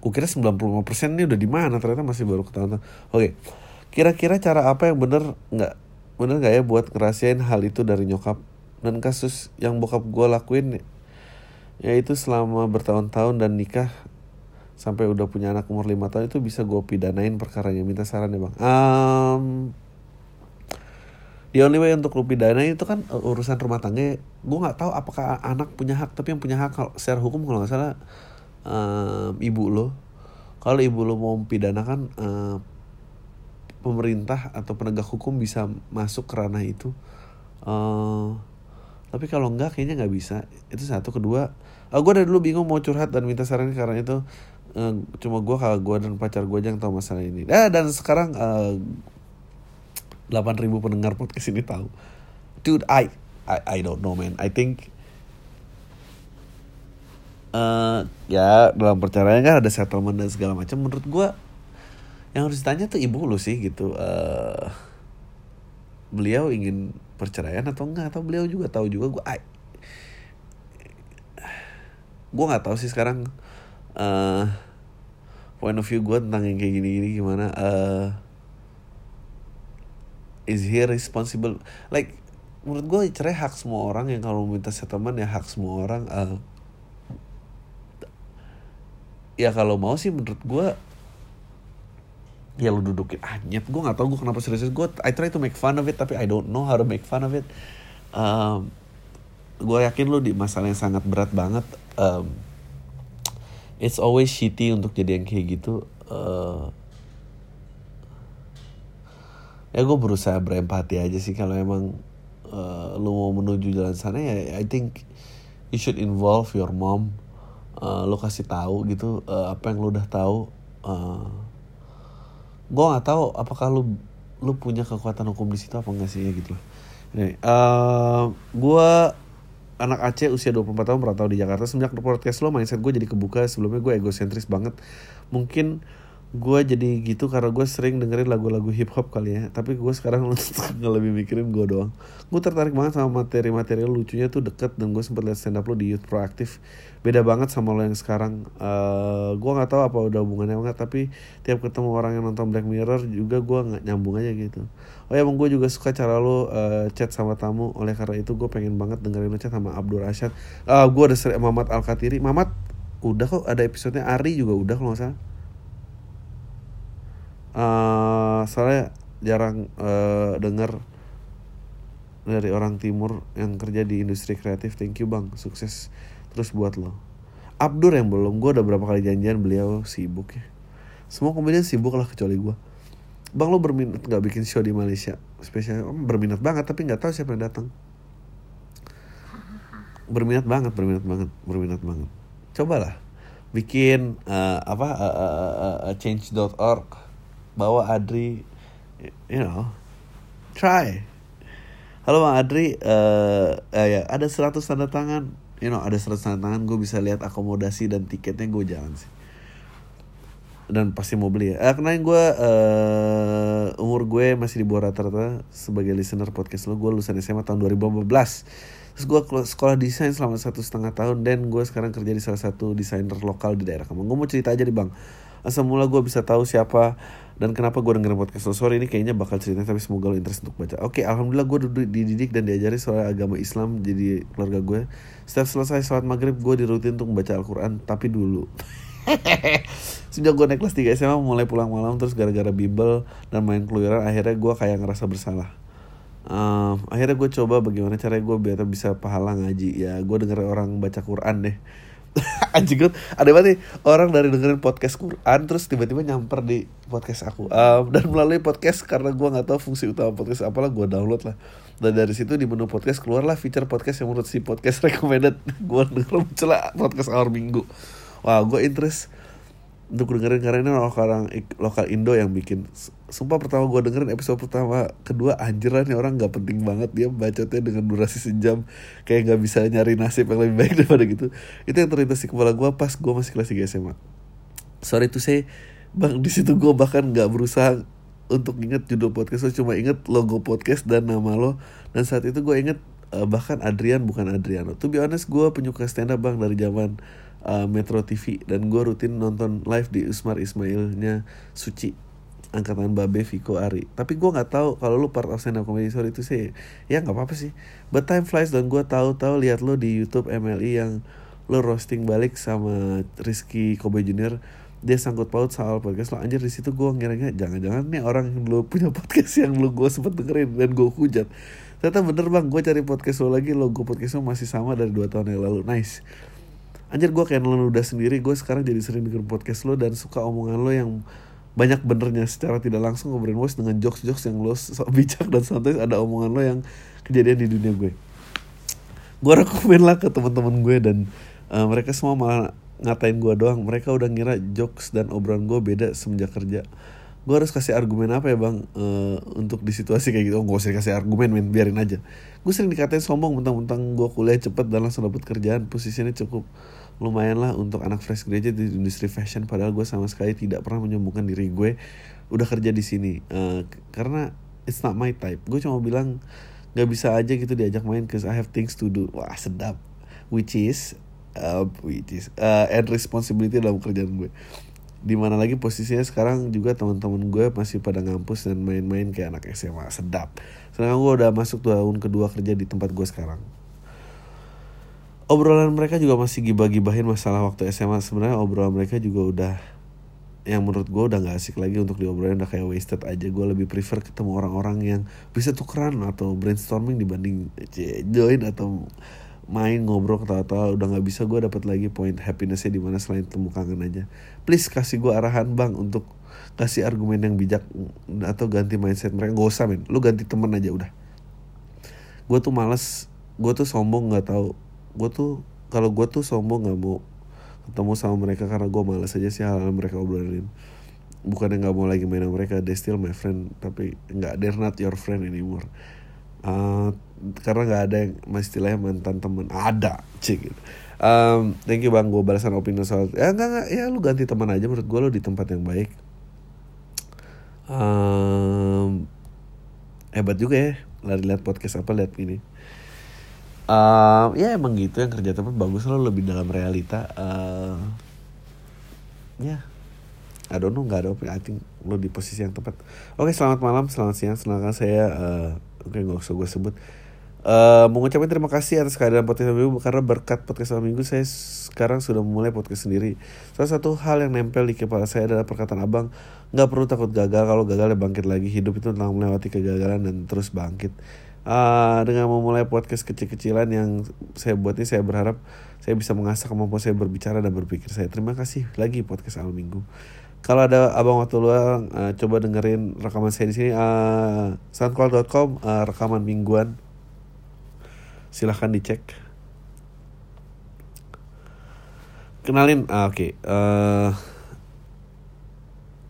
Gue kira 95% ini udah di mana ternyata masih baru ketahuan. Oke. Kira-kira cara apa yang bener nggak bener nggak ya buat ngerahasiain hal itu dari nyokap dan kasus yang bokap gue lakuin yaitu selama bertahun-tahun dan nikah sampai udah punya anak umur 5 tahun itu bisa gue pidanain perkaranya minta saran ya bang um, the only way untuk lu pidana itu kan uh, urusan rumah tangga gue nggak tahu apakah anak punya hak tapi yang punya hak kalau secara hukum kalau nggak salah um, ibu lo. Kalau ibu lo mau pidana kan uh, pemerintah atau penegak hukum bisa masuk ke ranah itu. Uh, tapi kalau enggak kayaknya nggak bisa. Itu satu. Kedua uh, gue dari dulu bingung mau curhat dan minta saran karena itu uh, cuma gue kalau gue dan pacar gue aja yang tahu masalah ini. Ah, dan sekarang uh, 8000 pendengar podcast ini tahu. Dude I I I don't know man. I think uh, ya dalam perceraian kan ada settlement dan segala macam. Menurut gue yang harus ditanya tuh ibu lu sih gitu. Uh, beliau ingin perceraian atau enggak? Atau beliau juga tahu juga gue gue nggak tahu sih sekarang uh, point of view gue tentang yang kayak gini-gini gimana. Uh, is he responsible? Like menurut gue cerai hak semua orang yang kalau minta settlement ya hak semua orang. Uh, ya kalau mau sih menurut gue ya lu dudukin anyet gue nggak tahu gue kenapa serius. Gue I try to make fun of it tapi I don't know how to make fun of it. Um, gue yakin lu di masalah yang sangat berat banget. Um, it's always shitty untuk jadi yang kayak gitu. Uh, ya gue berusaha berempati aja sih kalau emang uh, lu mau menuju jalan sana ya I think you should involve your mom uh, lu kasih tahu gitu uh, apa yang lu udah tahu uh, gue nggak tahu apakah lu lu punya kekuatan hukum di situ apa enggak sih ya gitu. Ini, uh, gue anak Aceh usia 24 tahun pernah tahu di Jakarta. Semenjak podcast lo mindset gue jadi kebuka. Sebelumnya gue egosentris banget. Mungkin gue jadi gitu karena gue sering dengerin lagu-lagu hip hop kali ya. Tapi gue sekarang nggak lebih mikirin gue doang. Gue tertarik banget sama materi-materi lucunya tuh deket dan gue sempet liat stand up lo di youth proaktif beda banget sama lo yang sekarang. Uh, gue nggak tahu apa udah hubungannya enggak tapi tiap ketemu orang yang nonton Black Mirror juga gue nggak nyambung aja gitu. Oh ya emang gue juga suka cara lo uh, chat sama tamu. Oleh karena itu gue pengen banget dengerin lo chat sama Abdul Rashad. Uh, gue ada sering Mamat Al Katiri Mamat udah kok ada episodenya. Ari juga udah kalau nggak salah uh, soalnya jarang uh, denger dari orang timur yang kerja di industri kreatif thank you bang sukses terus buat lo. Abdur yang belum gue udah berapa kali janjian beliau sibuk ya. Semua komedian sibuk lah kecuali gue bang lo berminat nggak bikin show di Malaysia? Spesial oh, berminat banget tapi nggak tahu siapa yang datang. Berminat banget berminat banget berminat banget. Cobalah bikin uh, apa uh, uh, uh, change.org bawa Adri you know try halo bang Adri uh, uh, ya ada 100 tanda tangan you know ada 100 tanda tangan gue bisa lihat akomodasi dan tiketnya gue jalan sih dan pasti mau beli ya. Eh, kenalin gue uh, umur gue masih di bawah rata-rata sebagai listener podcast lo. Gue lulusan SMA tahun 2015. Terus gue sekolah desain selama satu setengah tahun dan gue sekarang kerja di salah satu desainer lokal di daerah kamu. Gue mau cerita aja nih bang. Asal mula gue bisa tahu siapa dan kenapa gue dengerin podcast lo. Sorry ini kayaknya bakal cerita tapi semoga lo interest untuk baca. Oke, alhamdulillah gue duduk dididik dan diajari soal agama Islam jadi keluarga gue. Setiap selesai sholat maghrib gue dirutin untuk membaca Al-Quran tapi dulu. Sejak gue naik kelas 3 SMA mulai pulang malam terus gara-gara bimbel dan main keluyuran akhirnya gue kayak ngerasa bersalah. Um, akhirnya gue coba bagaimana caranya gue biar bisa pahala ngaji ya gue denger orang baca Quran deh anjing gue ada banget nih. Orang dari dengerin podcast Quran terus tiba-tiba nyamper di podcast aku. Um, dan melalui podcast karena gue nggak tahu fungsi utama podcast apalah gue download lah. Dan dari situ di menu podcast keluarlah feature podcast yang menurut si podcast recommended. Gue denger muncul podcast awal minggu. Wah gue interest untuk dengerin karena ini orang lokal Indo yang bikin. Sumpah pertama gue dengerin episode pertama kedua anjir lah nih orang nggak penting banget dia bacotnya dengan durasi sejam kayak nggak bisa nyari nasib yang lebih baik daripada gitu. Itu yang terlintas di kepala gue pas gue masih kelas 3 SMA sorry tuh saya bang di situ gue bahkan nggak berusaha untuk inget judul podcast lo cuma inget logo podcast dan nama lo. Dan saat itu gue inget uh, bahkan Adrian bukan Adriano. Tuh be honest gue penyuka stand up bang dari zaman uh, Metro TV dan gue rutin nonton live di Usmar Ismailnya Suci angkatan Babe Viko Ari. Tapi gue nggak tahu kalau lu part of stand up comedy sorry itu sih ya nggak apa apa sih. But time flies dan gue tahu tahu lihat lo di YouTube MLI yang lo roasting balik sama Rizky Kobe Junior. Dia sangkut paut soal podcast lo anjir di situ gue ngira-ngira jangan-jangan nih orang yang lo punya podcast yang lo gue sempet dengerin dan gue hujat. Ternyata bener bang. Gue cari podcast lo lagi logo podcast lo masih sama dari dua tahun yang lalu. Nice anjir gue kayak lo udah sendiri gue sekarang jadi sering denger podcast lo dan suka omongan lo yang banyak benernya secara tidak langsung ngobrolin voice dengan jokes-jokes yang lo sok bijak dan santai. Ada omongan lo yang kejadian di dunia gue. Gue rekomen lah ke teman-teman gue dan uh, mereka semua malah ngatain gue doang. Mereka udah ngira jokes dan obrolan gue beda semenjak kerja. Gue harus kasih argumen apa ya bang? Uh, untuk di situasi kayak gitu. Oh gak usah kasih argumen men. Biarin aja. Gue sering dikatain sombong mentang-mentang gue kuliah cepet dan langsung dapet kerjaan. Posisinya cukup lumayan lah untuk anak fresh graduate di industri fashion padahal gue sama sekali tidak pernah menyombongkan diri gue udah kerja di sini. Uh, karena it's not my type. Gue cuma bilang nggak bisa aja gitu diajak main cause I have things to do. Wah sedap. Which is uh, which is uh, and responsibility dalam kerjaan gue. Di mana lagi posisinya sekarang juga teman-teman gue masih pada ngampus dan main-main kayak anak SMA sedap. Sedangkan gue udah masuk tahun kedua kerja di tempat gue sekarang obrolan mereka juga masih gibah-gibahin masalah waktu SMA sebenarnya obrolan mereka juga udah yang menurut gue udah gak asik lagi untuk diobrolin udah kayak wasted aja. Gue lebih prefer ketemu orang-orang yang bisa tukeran atau brainstorming dibanding join atau main ngobrol ketawa-tawa. Udah nggak bisa gue dapat lagi point happinessnya di mana selain temu kangen aja. Please kasih gue arahan bang untuk kasih argumen yang bijak atau ganti mindset mereka. Gak usah men. Lu ganti temen aja udah. Gue tuh males gue tuh sombong nggak tahu gue tuh kalau gue tuh sombong nggak mau ketemu sama mereka karena gue males aja sih hal, -hal mereka obrolin. Bukannya nggak mau lagi main sama mereka they still my friend tapi nggak they're not your friend anymore. Uh, karena nggak ada yang istilahnya mantan temen. Ada cik gitu. um, thank you bang gue balasan opini soal ya enggak enggak ya lu ganti teman aja menurut gue lu di tempat yang baik. Um, hebat juga ya lari lihat podcast apa lihat ini um, ya emang gitu yang kerja tempat bagus lo lebih dalam realita uh, ya yeah. I don't know nggak ada opini I think lo di posisi yang tepat oke selamat malam selamat siang selamat saya uh, oke okay, gak usah gue sebut Uh, mengucapkan terima kasih atas kehadiran podcast minggu karena berkat podcast minggu saya sekarang sudah memulai podcast sendiri. Salah satu hal yang nempel di kepala saya adalah perkataan abang nggak perlu takut gagal kalau gagal ya bangkit lagi hidup itu tentang melewati kegagalan dan terus bangkit. Uh, dengan memulai podcast kecil-kecilan yang saya buat ini saya berharap saya bisa mengasah kemampuan saya berbicara dan berpikir saya. Terima kasih lagi podcast awal minggu. Kalau ada abang waktu luang, uh, coba dengerin rekaman saya di sini. Uh, Soundcloud.com uh, rekaman mingguan silahkan dicek kenalin ah, oke okay. uh, eh,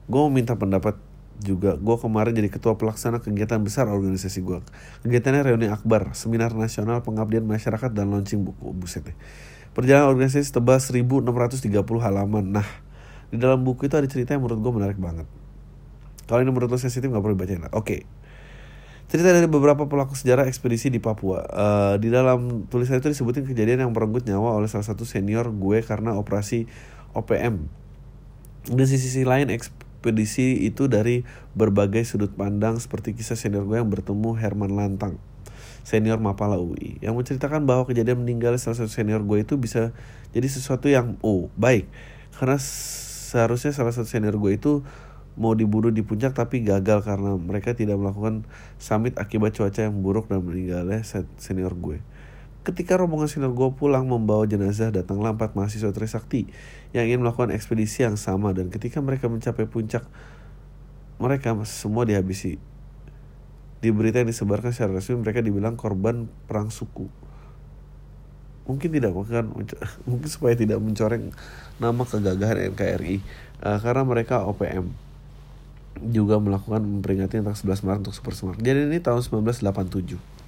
gue mau minta pendapat juga. Gue kemarin jadi ketua pelaksana kegiatan besar organisasi gue kegiatannya reuni akbar seminar nasional pengabdian masyarakat dan launching buku. Buset deh. Perjalanan organisasi tebal 1630 halaman. Nah di dalam buku itu ada cerita yang menurut gue menarik banget. Kalau ini menurut lo sensitif gak perlu dibacain oke. Okay. Cerita dari beberapa pelaku sejarah ekspedisi di Papua. Uh, di dalam tulisan itu disebutin kejadian yang merenggut nyawa oleh salah satu senior gue karena operasi OPM. Di sisi lain ekspedisi itu dari berbagai sudut pandang seperti kisah senior gue yang bertemu Herman Lantang, senior Mapala UI, yang menceritakan bahwa kejadian meninggal salah satu senior gue itu bisa jadi sesuatu yang oh baik karena seharusnya salah satu senior gue itu mau diburu di puncak tapi gagal karena mereka tidak melakukan summit akibat cuaca yang buruk dan meninggalnya senior gue. Ketika rombongan senior gue pulang membawa jenazah datanglah empat mahasiswa Trisakti yang ingin melakukan ekspedisi yang sama dan ketika mereka mencapai puncak mereka semua dihabisi. Di berita yang disebarkan secara resmi mereka dibilang korban perang suku. Mungkin tidak mungkin mungkin supaya tidak mencoreng nama kegagahan NKRI uh, karena mereka OPM juga melakukan memperingati tentang 11 Maret untuk Super Smart. Jadi ini tahun 1987.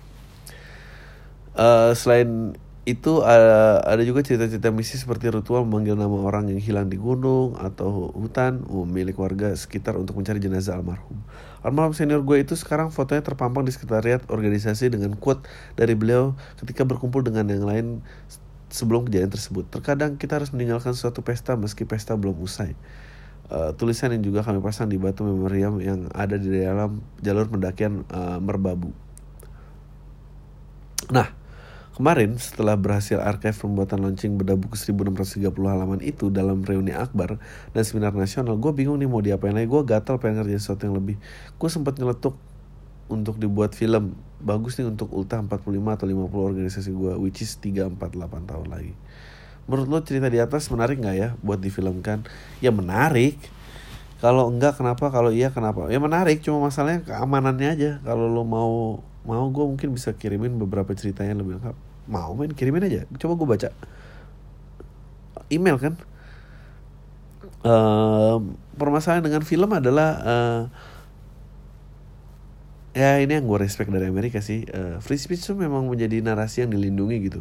Uh, selain itu ada, ada juga cerita-cerita misi seperti ritual memanggil nama orang yang hilang di gunung atau hutan milik warga sekitar untuk mencari jenazah almarhum. Almarhum senior gue itu sekarang fotonya terpampang di sekretariat organisasi dengan quote dari beliau ketika berkumpul dengan yang lain sebelum kejadian tersebut. Terkadang kita harus meninggalkan suatu pesta meski pesta belum usai uh, tulisan yang juga kami pasang di batu memoriam yang ada di dalam jalur pendakian uh, Merbabu. Nah, Kemarin setelah berhasil archive pembuatan launching beda buku 1630 halaman itu dalam reuni akbar dan seminar nasional, gue bingung nih mau diapain lagi. Gue gatal pengen ngerjain sesuatu yang lebih. Gue sempat nyeletuk untuk dibuat film. Bagus nih untuk ultah 45 atau 50 organisasi gue, which is 3, 4, 8 tahun lagi. Menurut lo cerita di atas menarik nggak ya buat difilmkan? Ya menarik. Kalau enggak kenapa? Kalau iya kenapa? Ya menarik, cuma masalahnya keamanannya aja. Kalau lo mau mau gue mungkin bisa kirimin beberapa ceritanya lebih lengkap mau main kirimin aja. Coba gue baca. Email kan? Uh, permasalahan dengan film adalah uh, ya ini yang gue respect dari Amerika sih. Uh, free speech itu memang menjadi narasi yang dilindungi gitu.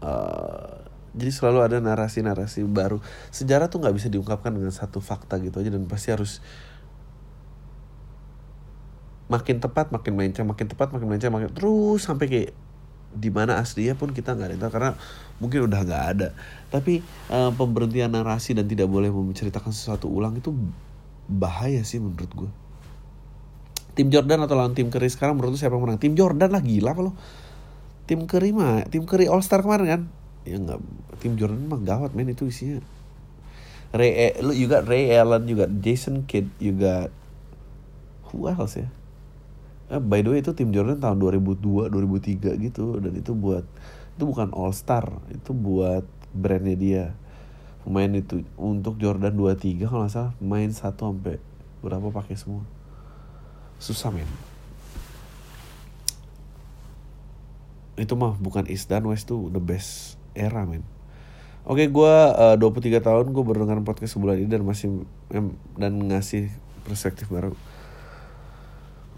Uh, jadi selalu ada narasi-narasi baru. Sejarah tuh nggak bisa diungkapkan dengan satu fakta gitu aja dan pasti harus makin tepat makin melenceng makin tepat makin melenceng makin terus sampai kayak di mana aslinya pun kita nggak ada karena mungkin udah nggak ada. Tapi uh, pemberhentian narasi dan tidak boleh menceritakan sesuatu ulang itu bahaya sih menurut gue tim Jordan atau lawan tim Curry sekarang menurut siapa yang menang? Tim Jordan lah gila apa lo tim Curry mah tim Curry All Star kemarin kan? Ya nggak tim Jordan mah gawat men itu isinya. Ray lu juga Ray Allen juga Jason Kidd juga who else ya eh, by the way itu tim Jordan tahun 2002 2003 gitu. Dan itu buat itu bukan All Star itu buat brandnya dia. Pemain itu untuk Jordan 23 kalau nggak salah main satu sampai berapa pakai semua. Susah men. Itu mah bukan East dan West tuh the best era men. Oke, gue uh, 23 tahun gue berdengar podcast sebulan ini dan masih em, dan ngasih perspektif baru.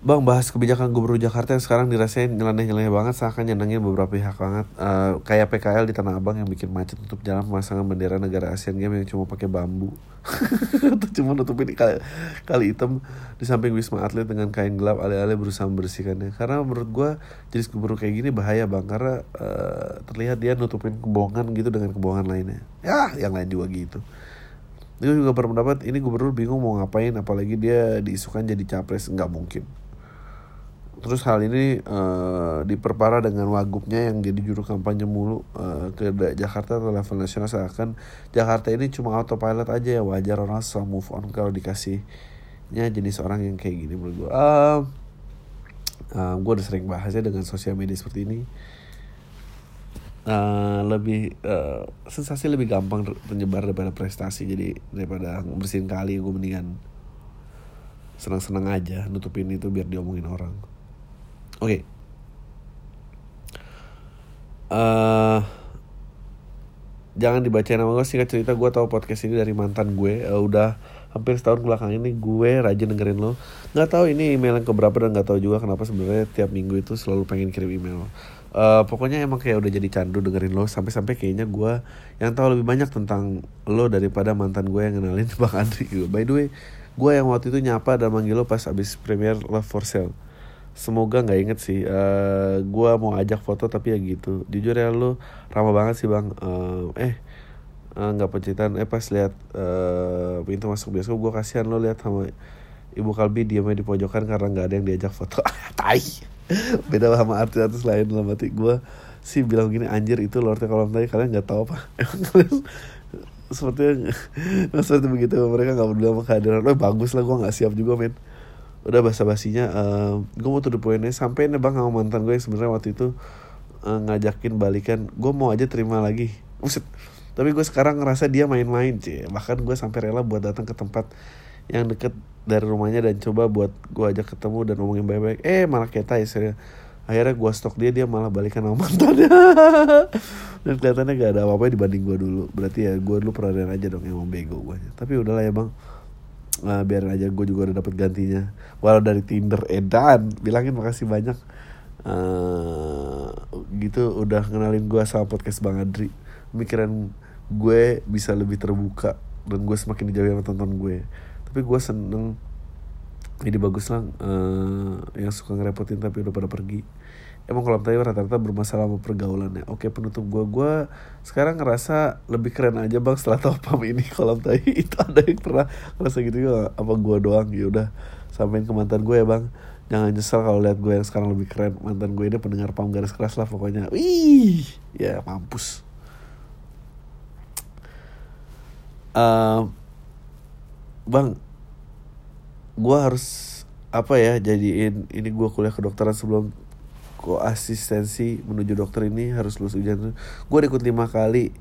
Bang bahas kebijakan Gubernur Jakarta yang sekarang dirasain nyeleneh-nyeleneh banget seakan nyenengin beberapa pihak banget. Uh, kayak PKL di Tanah Abang yang bikin macet untuk jalan pemasangan bendera negara Asian Games yang cuma pakai bambu. Atau cuma nutupin kali, kali hitam di samping Wisma Atlet dengan kain gelap alih-alih berusaha membersihkannya. Karena menurut gue jenis gubernur kayak gini bahaya bang. Karena uh, terlihat dia nutupin kebohongan gitu dengan kebohongan lainnya. Ya yang lain juga gitu. Gue juga berpendapat ini gubernur bingung mau ngapain apalagi dia diisukan jadi capres. Nggak mungkin Terus hal ini uh, diperparah dengan wagubnya yang jadi juru kampanye mulu uh, ke Jakarta atau level nasional seakan Jakarta ini cuma autopilot aja ya wajar orang asal move on kalau dikasihnya jenis orang yang kayak gini menurut gue. Uh, uh, gue udah sering bahasnya dengan sosial media seperti ini. Uh, lebih uh, sensasi lebih gampang menyebar daripada prestasi jadi daripada bersihin kali gue mendingan senang-senang aja nutupin itu biar diomongin orang Oke. Okay. Uh, eh, jangan dibaca nama gue singkat cerita gue tahu podcast ini dari mantan gue. Uh, udah hampir setahun belakang ini gue rajin dengerin lo. Nggak tahu ini email yang keberapa dan nggak tahu juga kenapa sebenarnya tiap minggu itu selalu pengen kirim email. Uh, pokoknya emang kayak udah jadi candu dengerin lo. Sampai-sampai kayaknya gue yang tahu lebih banyak tentang lo daripada mantan gue yang kenalin bang Andri. By the way gue yang waktu itu nyapa dan manggil lo pas abis premier Love for Sale semoga nggak inget sih uh, eh, gue mau ajak foto tapi ya gitu. Jujur ya lu ramah banget sih bang. Uh, eh nggak uh, pencitan eh pas lihat uh, pintu masuk bioskop gue kasihan lo lihat sama ibu kalbi diamnya di pojokan karena nggak ada yang diajak foto. Tai. Beda sama artis-artis lain dalam hati gue sih bilang gini anjir itu lordnya kolam tadi kalian nggak tahu apa. Sepertinya seperti begitu mereka nggak peduli sama kehadiran. Lo bagus lah gue nggak siap juga men udah basa basinya uh, eh, gue mau tuh poinnya sampai nih bang sama mantan gue yang sebenarnya waktu itu uh, ngajakin balikan gue mau aja terima lagi. Buset. tapi gue sekarang ngerasa dia main-main sih bahkan gue sampai rela buat datang ke tempat yang deket dari rumahnya dan coba buat gue ajak ketemu dan ngomongin baik-baik. Eh malah keta ya akhirnya gue stok dia dia malah balikan sama mantannya dan kelihatannya gak ada apa-apa dibanding gue dulu. Berarti ya gue dulu perhatian aja dong yang bego gue tapi udahlah ya bang uh, biarin aja gue juga udah dapet gantinya. Walau dari Tinder edan bilangin makasih banyak. Uh, gitu udah kenalin gue sama podcast Bang Adri. Pemikiran gue bisa lebih terbuka dan gue semakin dijauhi sama tonton gue. Tapi gue seneng jadi bagus lah uh, yang suka ngerepotin tapi udah pada pergi emang kolam tai rata-rata bermasalah sama pergaulannya. Oke penutup gue gue sekarang ngerasa lebih keren aja bang setelah tahu pam ini. Kolam tai itu ada yang pernah ngerasa gitu ya apa gue doang. Ya udah sampein ke mantan gue ya bang. Jangan nyesel kalau lihat gue yang sekarang lebih keren. Mantan gue ini pendengar pam garis keras lah pokoknya. Wih ya mampus. Eh, bang gue harus apa ya jadiin ini gue kuliah kedokteran sebelum koasistensi menuju dokter ini harus lulus ujian. Gue ikut lima kali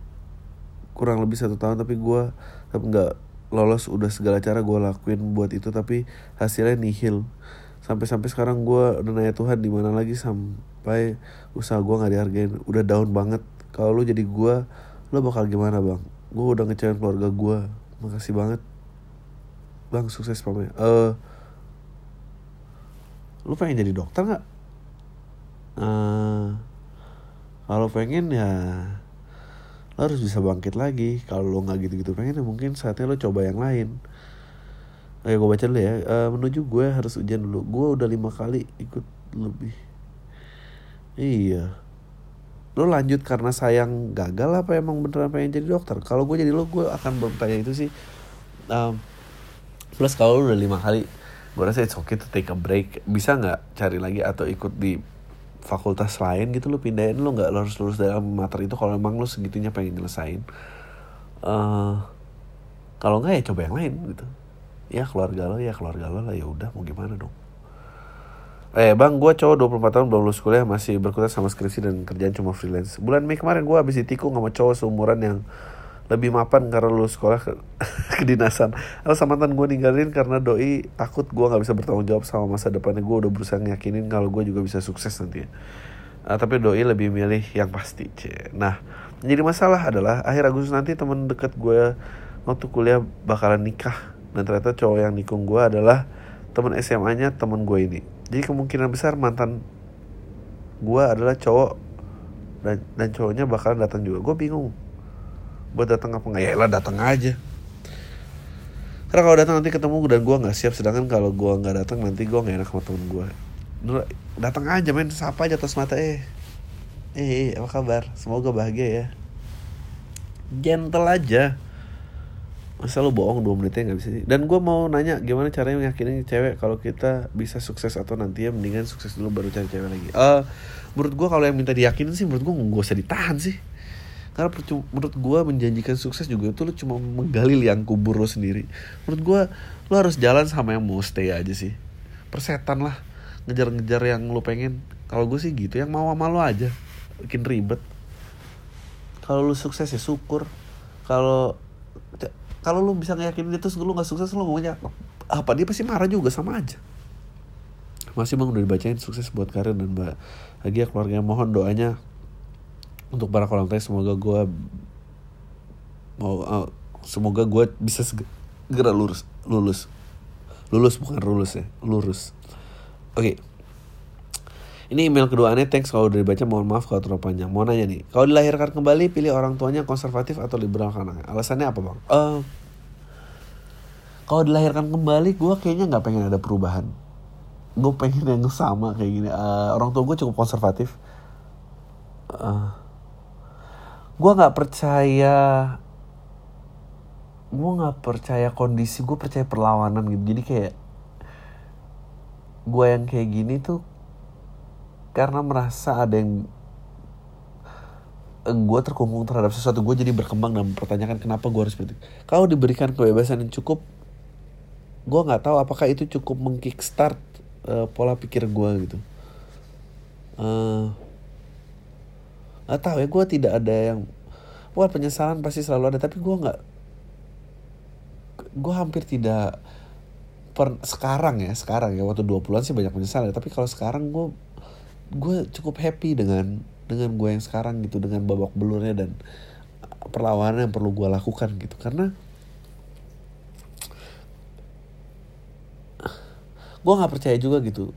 kurang lebih satu tahun tapi gue tapi nggak lolos udah segala cara gue lakuin buat itu tapi hasilnya nihil. Sampai-sampai sekarang gue udah nanya Tuhan di mana lagi sampai usaha gue nggak dihargain. Udah down banget. Kalau lu jadi gue lu bakal gimana bang? Gue udah ngecewain keluarga gue makasih banget. Bang sukses pamnya eh lu pengen jadi dokter nggak Eh, kalau pengen ya lo harus bisa bangkit lagi. Kalau lo nggak gitu-gitu pengen ya mungkin saatnya lo coba yang lain. Ayo gue baca dulu ya. Eh, Menuju gue harus ujian dulu. Gue udah lima kali ikut lebih. Iya. Lo lanjut karena sayang gagal apa emang beneran pengen jadi dokter? Kalau gue jadi lo gue akan bertanya itu sih. Em, Plus kalau lo udah lima kali Gue rasa it's okay to take a break. Bisa nggak cari lagi atau ikut di fakultas lain gitu lo pindahin lo nggak harus lulus dalam materi itu kalau emang lo segitunya pengen nyelesain. Eh kalau nggak ya coba yang lain gitu. Ya keluarga lo ya keluarga lo lah ya udah mau gimana dong? Eh bang, gue cowok 24 tahun belum lulus kuliah masih berkutat sama skripsi dan kerjaan cuma freelance. Bulan Mei kemarin gue habis ditikung sama cowok seumuran yang lebih mapan karena lulus sekolah ke kedinasan. Alasan mantan gue ninggalin karena doi takut gue nggak bisa bertanggung jawab sama masa depannya. Gue udah berusaha ngiyakinin kalau gue juga bisa sukses nanti. Ah, tapi doi lebih milih yang pasti. Cie. Nah, jadi masalah adalah akhir Agustus nanti temen deket gue waktu kuliah bakalan nikah. Dan ternyata cowok yang nikung gue adalah temen SMA-nya temen gue ini. Jadi kemungkinan besar mantan gue adalah cowok dan, dan cowoknya bakalan datang juga. Gue bingung buat datang apa nggak? Ya lah datang aja. Karena kalau datang nanti ketemu dan gue nggak siap. Sedangkan kalau gue nggak datang nanti gue nggak enak sama temen gue datang aja main sapa aja atas mata eh. Eh apa kabar? Semoga bahagia ya. Gentle aja. Masa lu bohong dua menitnya nggak bisa sih? Dan gue mau nanya gimana caranya meyakini cewek kalau kita bisa sukses atau nantinya mendingan sukses dulu baru cari cewek lagi? Eh menurut gue kalau yang minta diyakinin sih menurut gue nggak usah ditahan sih karena menurut gue menjanjikan sukses juga itu lu cuma menggali liang kubur lo sendiri. Menurut gue lo harus jalan sama yang mau stay aja sih. Persetan lah ngejar-ngejar yang lo pengen. Kalau gue sih gitu yang mau sama lo aja. Bikin ribet. Kalau lu sukses ya syukur. Kalau kalau lu bisa ngeyakinin dia terus lu nggak sukses lu ngomongnya apa? Dia pasti marah juga sama aja. Masih bang udah dibacain sukses buat karir dan bahagia keluarga mohon doanya untuk para kolontai semoga gue mau eh, semoga gue bisa segera lurus lulus. Lulus bukan lulus ya lurus. Oke. Ini email kedua aneh thanks kalau udah dibaca mohon maaf kalau terlalu panjang. Mau nanya nih kalau dilahirkan kembali pilih orang tuanya konservatif atau liberal karena alasannya apa bang? Eh, kalau dilahirkan kembali gue kayaknya nggak pengen ada perubahan. Gue pengen yang sama kayak gini. Eh, orang tua gue cukup konservatif. Eh, gue nggak percaya gue nggak percaya kondisi gue percaya perlawanan gitu. Jadi kayak gue yang kayak gini tuh karena merasa ada yang gue terkungkung terhadap sesuatu gue jadi berkembang dan mempertanyakan kenapa gue harus seperti kalau diberikan kebebasan yang cukup gue nggak tahu apakah itu cukup mengkickstart eh, pola pikir gue gitu. Eh, nggak tahu ya gue tidak ada yang wah penyesalan pasti selalu ada tapi gue nggak gue hampir tidak per sekarang ya sekarang ya waktu 20-an sih banyak penyesalan tapi kalau sekarang gue gue cukup happy dengan dengan gue yang sekarang gitu dengan babak belurnya dan perlawanan yang perlu gue lakukan gitu karena gue nggak percaya juga gitu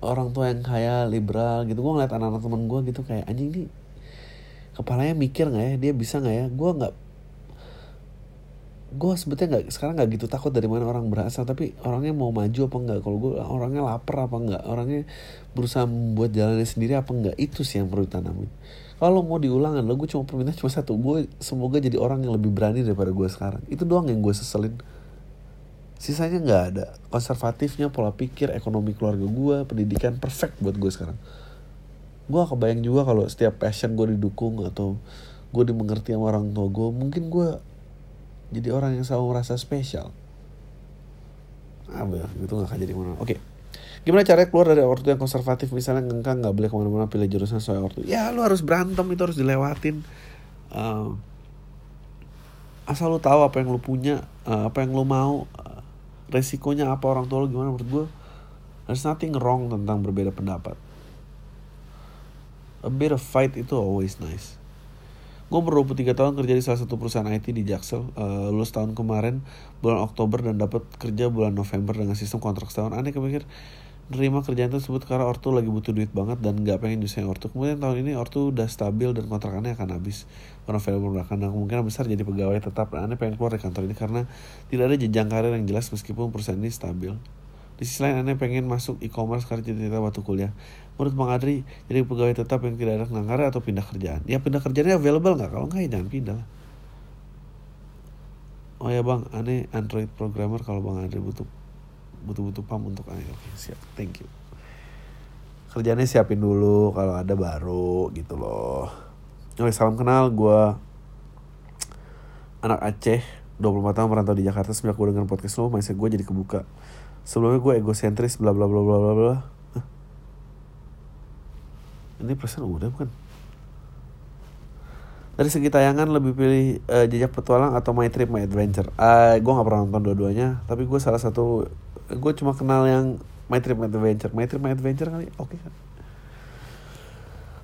orang tua yang kaya liberal gitu gue ngeliat anak-anak temen gue gitu kayak anjing nih kepalanya mikir nggak ya? Dia bisa nggak ya? Gue nggak gue sebetulnya nggak sekarang nggak gitu takut dari mana orang berasal tapi orangnya mau maju apa enggak kalau gue orangnya lapar apa enggak orangnya berusaha membuat jalannya sendiri apa enggak itu sih yang perlu ditanamin kalau mau diulangan lo gue cuma permintaan cuma satu. Gue semoga jadi orang yang lebih berani daripada gue sekarang. Itu doang yang gue seselin. Sisanya nggak ada. Konservatifnya pola pikir ekonomi keluarga gue pendidikan perfect buat gue sekarang gue kebayang juga kalau setiap passion gue didukung atau gue dimengerti sama orang tua gue mungkin gue jadi orang yang selalu merasa spesial. Ah itu nggak akan jadi mana. Oke. Gimana caranya keluar dari ortu yang konservatif? Misalnya engkau nggak boleh ke mana-mana pilih jurusan sesuai ortu ya lu harus berantem itu harus dilewatin. Uh, asal lu tahu apa yang lu punya uh, apa yang lu mau uh, resikonya apa orang tua lu gimana menurut gue there's nothing wrong tentang berbeda pendapat a bit of fight itu always nice. Gue umur 23 tahun kerja di salah satu perusahaan IT di Jaksel uh, lulus tahun kemarin bulan Oktober dan dapat kerja bulan November dengan sistem kontrak setahun. Aneh kepikir nerima kerjaan tersebut karena ortu lagi butuh duit banget dan nggak pengen nyusahin ortu. Kemudian tahun ini ortu udah stabil dan kontrakannya akan habis. November belakang dan kemungkinan besar jadi pegawai tetap. Dan aneh pengen keluar dari kantor ini karena tidak ada jenjang karir yang jelas meskipun perusahaan ini stabil. Di sisi lain aneh pengen masuk e-commerce karena cita-cita waktu kuliah menurut Bang Adri jadi pegawai tetap yang tidak ada karir atau pindah kerjaan? Ya pindah kerjaannya available nggak? Kalau nggak ya jangan pindah. Oh ya bang aneh Android programmer kalau Bang Adri butuh butuh butuh pam untuk aneh. Oke siap. Thank you. Kerjanya siapin dulu kalau ada baru gitu loh. Oke salam kenal. Gue anak Aceh 24 tahun merantau di Jakarta. Sejak gue dengan podcast lo mindset gue jadi kebuka. Sebelumnya gue egosentris bla bla bla bla bla bla ini persen udah bukan? Dari segi tayangan lebih pilih uh, jejak petualang atau My Trip My Adventure? Uh, gue gak pernah nonton dua-duanya tapi gue salah satu gue cuma kenal yang My Trip My Adventure. My Trip My Adventure kali oke. Okay. kan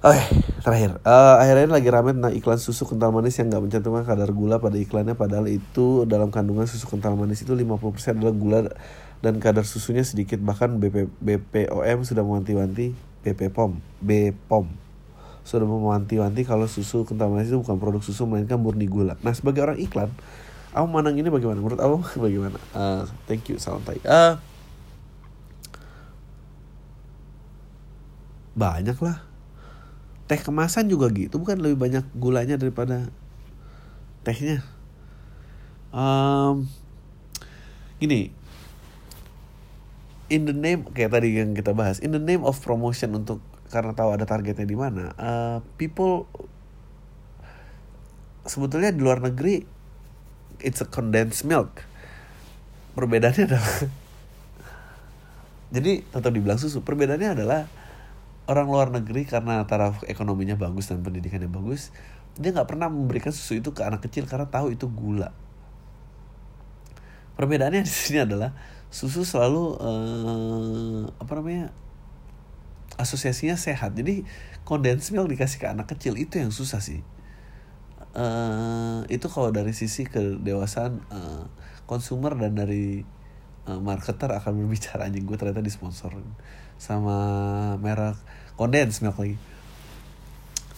Oke, okay, terakhir. Uh, akhirnya lagi rame tentang iklan susu kental manis yang gak mencantumkan kadar gula pada iklannya padahal itu dalam kandungan susu kental manis itu 50% adalah gula dan kadar susunya sedikit. Bahkan BP, BPOM sudah mewanti-wanti BP POM, BPOM sudah mewanti-wanti kalau susu kental manis itu bukan produk susu melainkan murni gula. Nah sebagai orang iklan, aku menang ini bagaimana? Menurut aku bagaimana? Uh, thank you, salam tai. Uh, banyak lah. Teh kemasan juga gitu, bukan lebih banyak gulanya daripada tehnya. Um, gini, in the name kayak tadi yang kita bahas in the name of promotion untuk karena tahu ada targetnya di mana uh, people sebetulnya di luar negeri it's a condensed milk. Perbedaannya adalah jadi tetap dibilang susu perbedaannya adalah orang luar negeri karena taraf ekonominya bagus dan pendidikannya bagus dia nggak pernah memberikan susu itu ke anak kecil karena tahu itu gula. Perbedaannya di sini adalah susu selalu uh, apa namanya asosiasinya sehat. Jadi condensed milk dikasih ke anak kecil itu yang susah sih. Uh, itu kalau dari sisi kedewasaan uh, consumer dan dari uh, marketer akan berbicara. Anjing gue ternyata disponsor sama merek condensed milk lagi.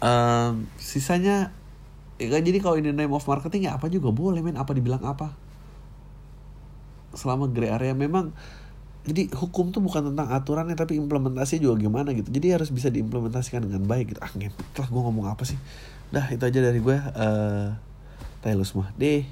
Um, sisanya ya, jadi kalau ini name of marketing ya apa juga boleh men. Apa dibilang apa selama gray area memang jadi hukum tuh bukan tentang aturannya tapi implementasi juga gimana gitu. Jadi harus bisa diimplementasikan dengan baik gitu. Ah ngentot lah gue ngomong apa sih? Dah itu aja dari gue uh, Taylor semua deh